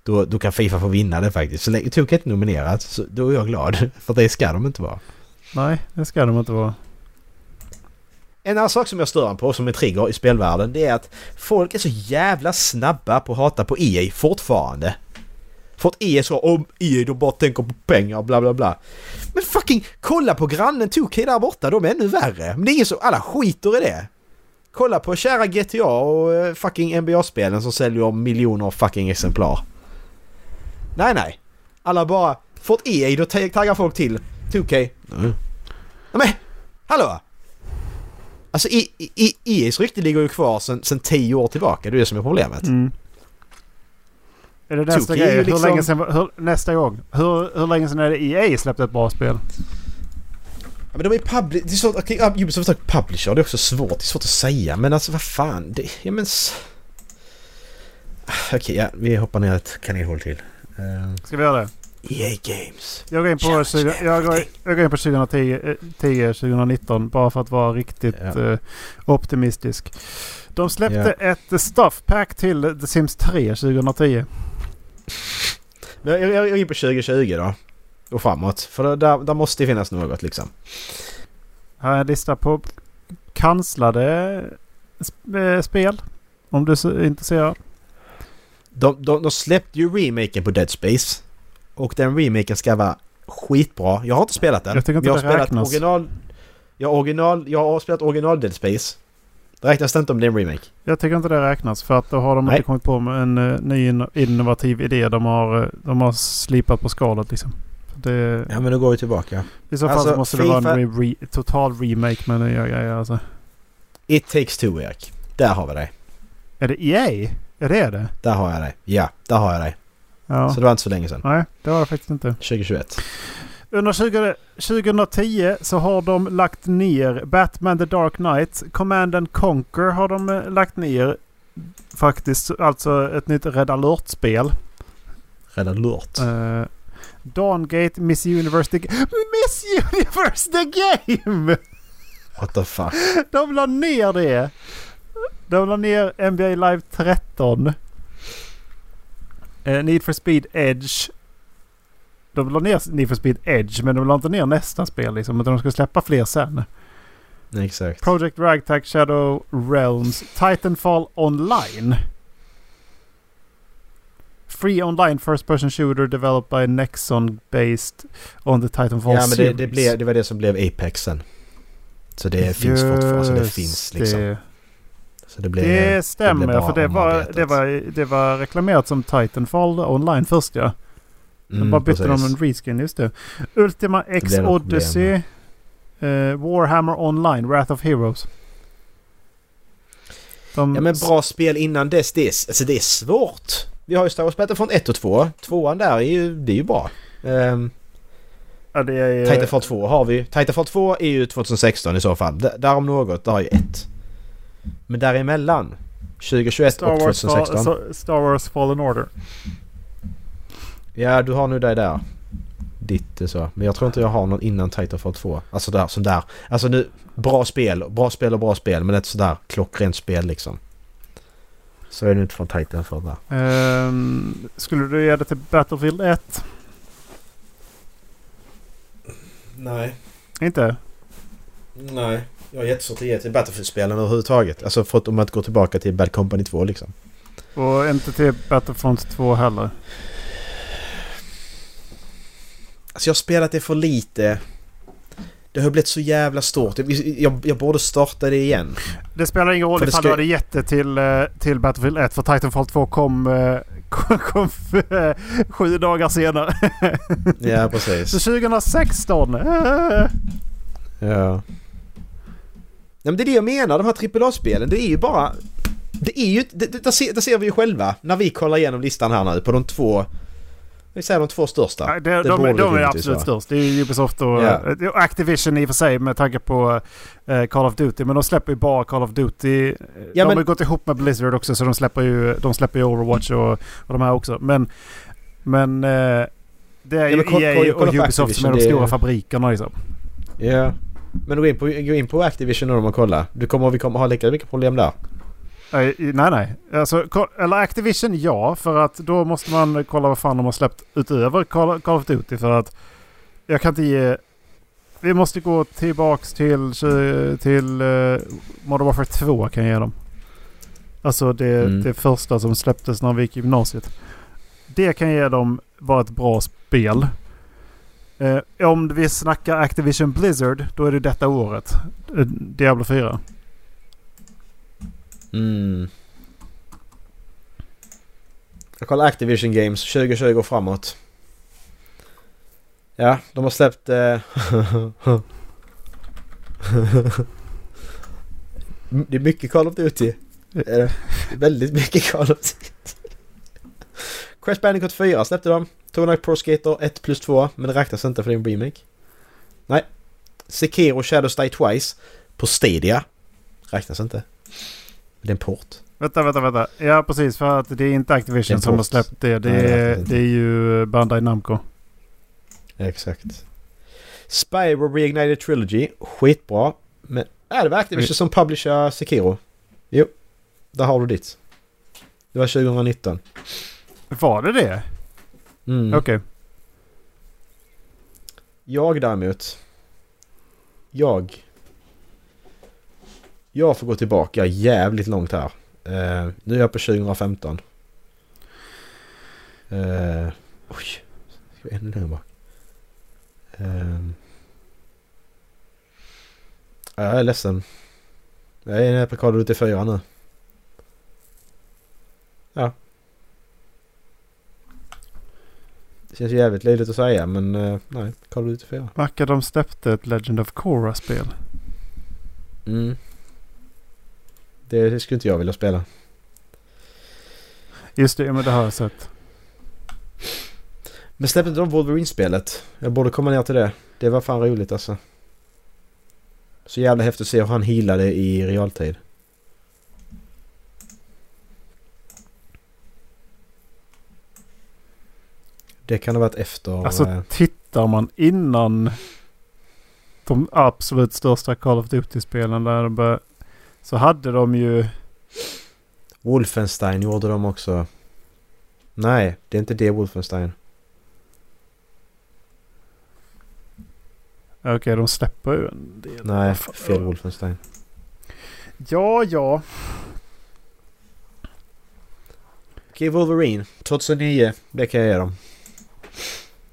Då, då kan Fifa få vinna det faktiskt. Så länge 2K inte är nominerat så då är jag glad. För det ska de inte vara. Nej, det ska de inte vara. En annan sak som jag stör på som en trigger i spelvärlden det är att folk är så jävla snabba på att hata på EA fortfarande. För att EA så om EA de bara tänker på pengar bla bla bla. Men fucking kolla på grannen 2K där borta, de är ännu värre. Men det är ingen så, alla skiter i det. Kolla på kära GTA och eh, fucking NBA-spelen som säljer miljoner fucking exemplar. Nej nej. Alla bara, för att EA då tag- taggar folk till 2K. Mm. Ja, men hallå! Alltså I- I- EA's rykte ligger ju kvar sen, sen tio år tillbaka, det är det som är problemet. Mm. Är det nästa 2K är ju grej? liksom- Hur länge sen, hur, nästa gång. Hur, hur länge sedan är det EA släppte ett bra spel? Ja, men de är public... Det är svårt... Ja, Ubisoft är publisher, det är också svårt. Det är svårt att säga, men alltså vad fan. Det, ja men... Ah, Okej, ja, vi hoppar ner ett kaninhål till. Uh, Ska vi göra det? EA Games. Jag går in på, Challenge 20, jag går, jag går in på 2010, eh, 10, 2019 bara för att vara riktigt Ja. eh, optimistisk. De släppte ett stuff pack till The Sims 3 2010. Men Jag, jag, jag är in på 2020 då. Och framåt. För där, där måste det finnas något liksom. Här är en lista på kanslade sp- eh, spel. Om du är intresserad. De, de, de släppte ju remaken på Dead Space. Och den remaken ska vara skitbra. Jag har inte spelat den. Jag tycker inte jag har det spelat räknas. original... Jag, har original, jag har spelat original Dead Space. Det räknas inte om det är en remake. Jag tycker inte det räknas för att då har de Nej. inte kommit på med en uh, ny in- innovativ idé. De har, eh, de har slipat på skalet liksom. Det, Ja men då går vi tillbaka. I så fall Alltså, så måste det vara en FIFA re, re, total remake med nya grejer alltså. It takes two Erik. Där har vi dig. Är det EA? Är det det? Där har jag dig. Ja, där har jag dig. Ja. Så det var inte så länge sedan. Nej, det var det faktiskt inte. 2021. Under 20, 2010 så har de lagt ner Batman The Dark Knight. Command and Conquer har de eh, lagt ner. Faktiskt alltså ett nytt Red Alert-spel. Red alert. Uh, Dawngate Miss Universe the Miss Universe the Game! What the fuck? De la ner det. De la ner NBA Live 13. Eh, Need for Speed Edge. De la ner Need for Speed Edge men de la inte ner nästa spel liksom. Utan de ska släppa fler sen. Exakt. Project Ragtag Shadow Realms. Titanfall Online. Free online first person shooter developed by Nexon based on the Titanfall Ja men det, series. det, blev, det var det som blev Apex sen. Så det finns fortfarande. Så det finns liksom. det. Så det blev... Det stämmer bara för det var, det, var, det var reklamerat som Titanfall online först ja. Sen Mm, bara bytte de precis. en reskin just det. Ultima X blev Odyssey. eh, Warhammer Online, Wrath of Heroes. De, Ja men bra spel innan dess. Det är, alltså det är svårt. Vi har ju Star Wars Battlefront 1 och 2. Tvåan där är ju, det är ju bra. Um, ja, det är, Titanfall 2 har vi. Titanfall 2 är ju 2016 i så fall. D- där om något, där har ju ett. Men däremellan 2021 Star och Wars, 2016. Fa- Star Wars Fallen Order. Ja, du har nu dig där. Ditt så. Men jag tror inte jag har någon innan Titanfall 2. Alltså där, som där. Alltså nu, bra spel. Bra spel och bra spel. Men ett sådär klockrent spel liksom. Så är det inte från Titanfall va? Ehm, skulle du ge det till Battlefield 1? Nej. Inte? Nej. Jag har jättesvårt att ge till Battlefield-spelen överhuvudtaget. Alltså för om att gå tillbaka till Bad Company 2 liksom. Och inte till Battlefront 2 heller? Alltså jag har spelat det för lite. Det har blivit så jävla stort. Jag, jag, jag borde starta det igen. Det spelar ingen roll För det ifall ska- du hade gett det till, eh, till Battlefield 1 för Titanfall 2 kom, eh, kom, kom eh, sju dagar senare. Ja, precis. Så 2016. eh, Ja. Nej, men det är det jag menar, de här AAA-spelen. Det är ju bara... Det är ju... Det, det, där, ser, där ser vi ju själva när vi kollar igenom listan här nu på de två... Vi säger de två största. Nej, det, de, de det är absolut störst. Det är Ubisoft och, Ja. eh, och Activision i och för sig med tanke på eh, Call of Duty. Men de släpper ju bara Call of Duty. Ja, de har men- ju gått ihop med Blizzard också så de släpper ju, de släpper ju Overwatch och, och de här också. Men, men eh, det är Ja, ju men kolla- EA kolla- och på Ubisoft som är de Activision, det- stora fabrikerna liksom. Ja. Men gå in på, gå in på Activision och kolla. Du kommer, vi kommer ha lika mycket problem där. Nej, nej, nej. Alltså, eller Activision ja, för att då måste man kolla vad fan de har släppt utöver Call, Call of Duty. För att jag kan inte ge... Vi måste gå tillbaks till, till uh, Modern Warfare 2 kan jag ge dem. Alltså det, Mm. det första som släpptes när vi gick i gymnasiet. Det kan jag ge dem var ett bra spel. Eh, om vi snackar Activision Blizzard, då är det detta året. Eh, Diablo 4. Mm. Jag kollar Activision Games 2020 och framåt. Ja, de har släppt... Eh... det är mycket Call of Duty. Det är väldigt mycket Call of Duty. Crash Bandicoot 4 släppte de. Tony Pro Skater 1 plus 2 men det räknas inte för det är en remake. Nej. Sekiro Shadows Die Twice på Stadia. Räknas inte. Det är en port. Vänta, vänta, vänta. Ja, precis. För att det är inte Activision är som har släppt det. Det Nej, är, inte. det är ju Bandai Namco. Exakt. Spyro Reignited Trilogy. Skitbra. Men är det var Activision som publicerar Sekiro? Jo. Där har du ditt. Det var 2019. Var det det? Mm. Okej. Jag däremot. Jag. Jag får gå tillbaka jävligt långt här. Eh, nu är jag på 2015. Uh, oj. Ska vi ännu längre bak? Ja, jag är ledsen. Jag är nere på Call of Duty 4 nu. Ja. Det känns jävligt löjligt att säga men eh, nej, Call of Duty 4. Macka, de släppte ett Legend of Korra-spel. Mm. Det, det skulle inte jag vilja spela. Just det, men det har jag sett. Men släppte inte de Wolverine-spelet? Jag borde komma ner till det. Det var fan roligt alltså. Så jävla häftigt att se hur han healade i realtid. Det kan ha varit efter... Alltså eh, tittar man innan de absolut största Call of Duty-spelen där de bör, så hade de ju... Wolfenstein gjorde de också. Nej, det är inte det Wolfenstein. Okej, de släpper ju en del. Nej, fel Wolfenstein. Ja, ja. Okej, Wolverine. 2009. Det kan jag ge dem.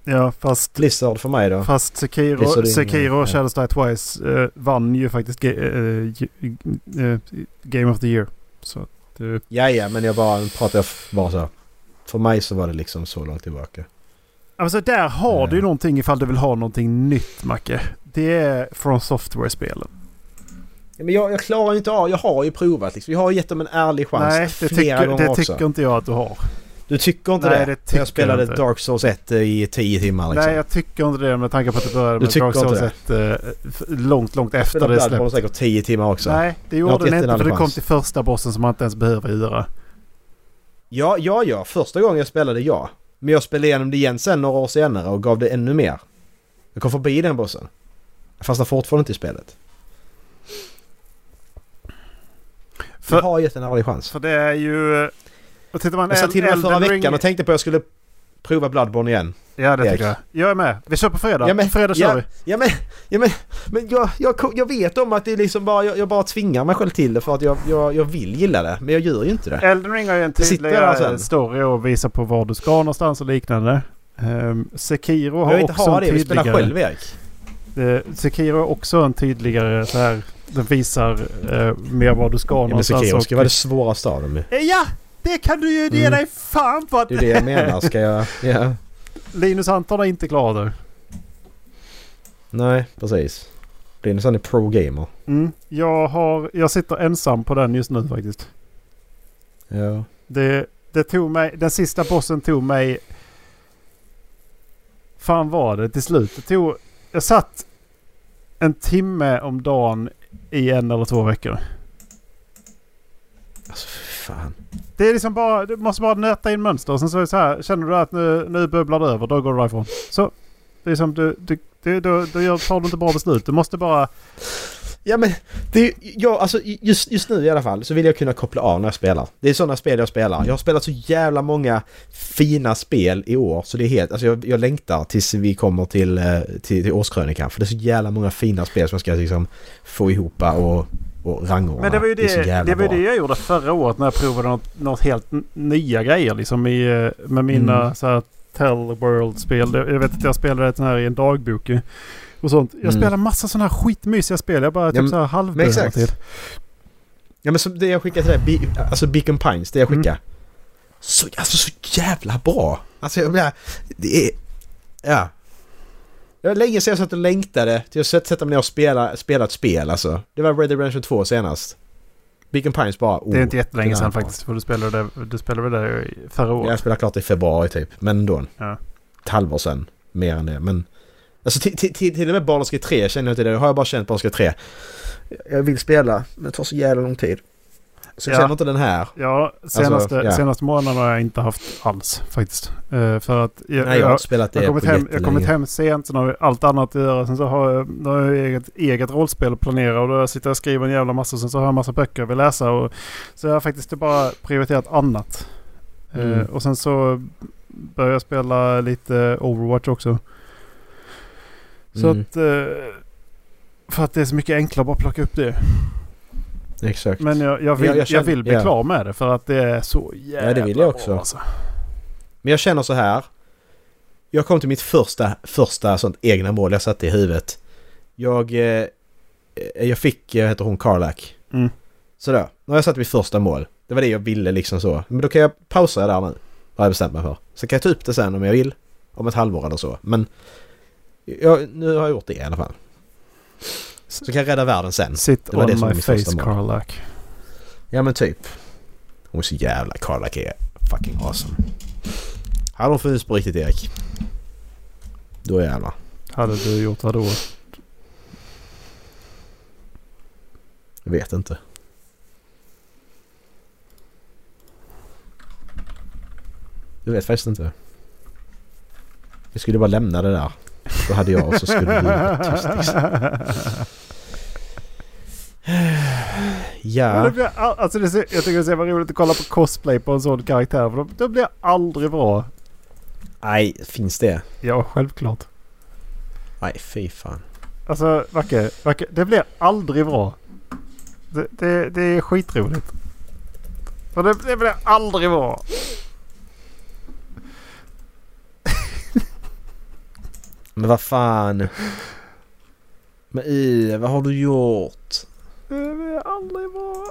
Ja, fast... Blizzard för mig då. Fast Sekiro, Blizzard Sekiro och. Shadows Die Twice eh, vann ju faktiskt ge- eh, Game of the Year. Så att, eh, Ja, ja, men jag bara pratar bara så. För mig så var det liksom så långt tillbaka. Alltså där har du ju någonting ifall du vill ha någonting nytt Macke. Det är från Software-spelen. Ja, men jag, jag klarar inte av, jag har ju provat liksom. Jag har gett dem en ärlig chans Nej, det, flera tycker, gånger det också. tycker inte jag att du har. Du tycker inte Nej, det? det tycker jag spelade jag. Dark Souls 1 i 10 timmar liksom. Nej, jag tycker inte det med tanke på att du började med Dark Souls inte 1 eh, långt, långt efter spelade det Bloodborne släpptes. säkert 10 timmar också. Nej, det gjorde den inte för ärlig kom till första bossen som man inte ens behöver göra. Ja, ja, ja. Första gången jag spelade ja. Men jag spelade igenom det igen sen några år senare och gav det ännu mer. Jag kom förbi den bossen. Jag fastnar fortfarande inte i spelet. För- Jag har gett en ärlig chans. För det är ju... Och tittar man Jag satt till och med förra Ring- veckan och tänkte på att jag skulle prova Bloodborne igen. Ja, det Erik. tycker jag. Jag är med. Vi kör på fredag. Ja, men- fredag kör ja, vi. Ja men, ja, men, men jag, jag, jag vet om att det är liksom bara, jag, jag bara tvingar mig själv till det för att jag, jag, jag vill gilla det. Men jag gör ju inte det. Elden Ring har ju en Det sitter tydlig där sen. story och visar på var du ska någonstans och liknande. Um, Sekiro Jag har vill inte också ha en det, vi spelar tydligare... själv Erik. Eh, Sekiro är också en tydligare så här. Den visar uh, mer var du ska Ja, men någonstans. Sekiro och- ska vara det svåraste av dem ju. Eh, Ja! Det kan du ju ge Mm. dig fan på att... Det är det jag menar. Ska jag... Ja. Linus Anton är inte klar där. Nej, precis. Linus han är pro-gamer. Mm. Jag, har, jag sitter ensam på den just nu faktiskt. Ja. Det, det tog mig, den sista bossen tog mig... Fan var det till slut? Det tog, jag satt en timme om dagen i en eller två veckor. Alltså fan. Det är liksom bara, du måste bara nöta in mönster och sen så är det så här. Känner du att nu, nu bubblar det över, då går du därifrån. Så. Det är som du, du, du, då, då tar du inte bra beslut. Du måste bara... Ja men, det jag, alltså just, just nu i alla fall så vill jag kunna koppla av när jag spelar. Det är sådana spel jag spelar. Jag har spelat så jävla många fina spel i år så det är helt, alltså jag, jag längtar tills vi kommer till, eh, till, till årskrönikan. För det är så jävla många fina spel som jag ska liksom få ihop och, och rangordna. Men det var ju det, jävla det, var det jag gjorde förra året när jag provade något, något helt nya grejer liksom i, eh, med mina Mm. så här Tell World-spel. Det- Jag vet att jag spelade ett sånt här i en dagbok och sånt. Jag Mm. spelar massa sådana här skitmysiga spel. Jag bara typ men- så här halvdör hela exakt. tiden. Ja men som det jag skickade till dig, Be- alltså Beacon Pines, det jag Mm. skickade. Så, alltså så jävla bra! Alltså jag menar, det är... Ja. Det var länge sedan jag satt och längtade till att sätta mig ner och spela, spela ett spel alltså. Det var Red Dead Redemption 2 senast. Beacon Pines bara... Oh, Det är inte jättelänge sedan faktiskt. För du spelade det, du spelade det i förra året. Jag spelade klart i februari typ, men ändå. Ja. Ett halvår sedan. Mer än det, men... Alltså till, till, till, till och med Baldur's Gate 3 känner jag inte det. har jag bara känt Baldur's Gate 3. Jag vill spela, men det tar så jävla lång tid. Så jag Ja. känner inte den här. Ja, senaste, ja. senaste månaden har jag inte haft alls faktiskt. Eh, för att jag, Nej, jag har spelat det jag, kommit hem, jag har kommit hem sent, sen har jag allt annat att göra. Sen så har jag, då har jag eget, eget rollspel att planera och då sitter jag och skriver en jävla massa. Sen så har jag en massa böcker jag vill läsa. Och, så jag har faktiskt bara prioriterat annat. Eh, Mm. och sen så börjar jag spela lite Overwatch också. Så Mm. att... Eh, för att det är så mycket enklare att bara plocka upp det. Exakt. Men jag, jag, vill, jag jag, känner- vill bli ja. klar med det för att det är så jävla det vill jag också. bra alltså. Men jag känner så här. Jag kom till mitt första, första sånt egna mål jag satte i huvudet. Jag, eh, jag fick, eh, heter hon, Carlack. Mm. Sådär, nu har jag satt mitt första mål. Det var det jag ville liksom så. Men då kan jag pausa där nu. Har jag bestämt mig för. Så kan jag ta upp det sen om jag vill. Om ett halvår eller så. Men jag, nu har jag gjort det i alla fall. Så kan jag rädda världen sen. Sit Det var det on som var my face mål. Carlack. Ja men typ. Hon är så jävla Carlack är fucking awesome. Hade hon funnits på riktigt Erik? Då jävlar. Hade du gjort vad då? Jag vet inte. Jag vet faktiskt inte. Vi skulle bara lämna det där. Då hade jag och så skulle du vara tyst liksom. Men Ja. det blir, all- alltså det jag tycker det är så jävla roligt att kolla på cosplay på en sån karaktär. För då, då blir aldrig bra. Nej, finns det? Ja, självklart. Nej, fy fan. Alltså, Vacke, Vacke, det blir aldrig bra. Det, det, det är skitroligt. För det, det blir aldrig bra. Men vad fan. Men i, vad har du gjort? Det blir aldrig bra.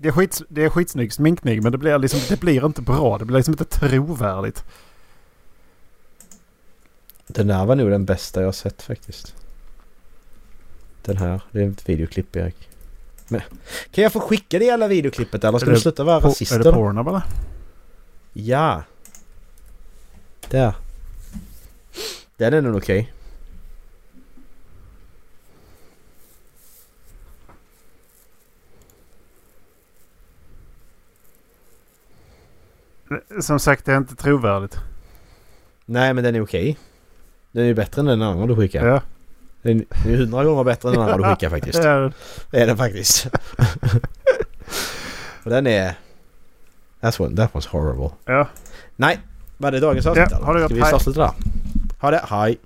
Det är, skits, det är skitsnygg sminkning men det blir, liksom, det blir inte bra. Det blir liksom inte trovärdigt. Den där var nog den bästa jag sett faktiskt. Den här. Det är ett videoklipp Erik. Men, kan jag få skicka det jävla videoklippet eller ska du det sluta vara Po- är det Pornhub eller? Ja. Där. Den är nog okej. Som sagt, det är inte trovärdigt. Nej men den är okej. Den är ju bättre än den andra du skickade. Ja. Den är hundra gånger bättre än den andra du skickade faktiskt. Det är- den faktiskt. Och den är... That, one, that was horrible. ja. Nej, var det dagens avsnitt Ja, ha det Ska gott. vi Hej. avsluta där? Ha det, hej!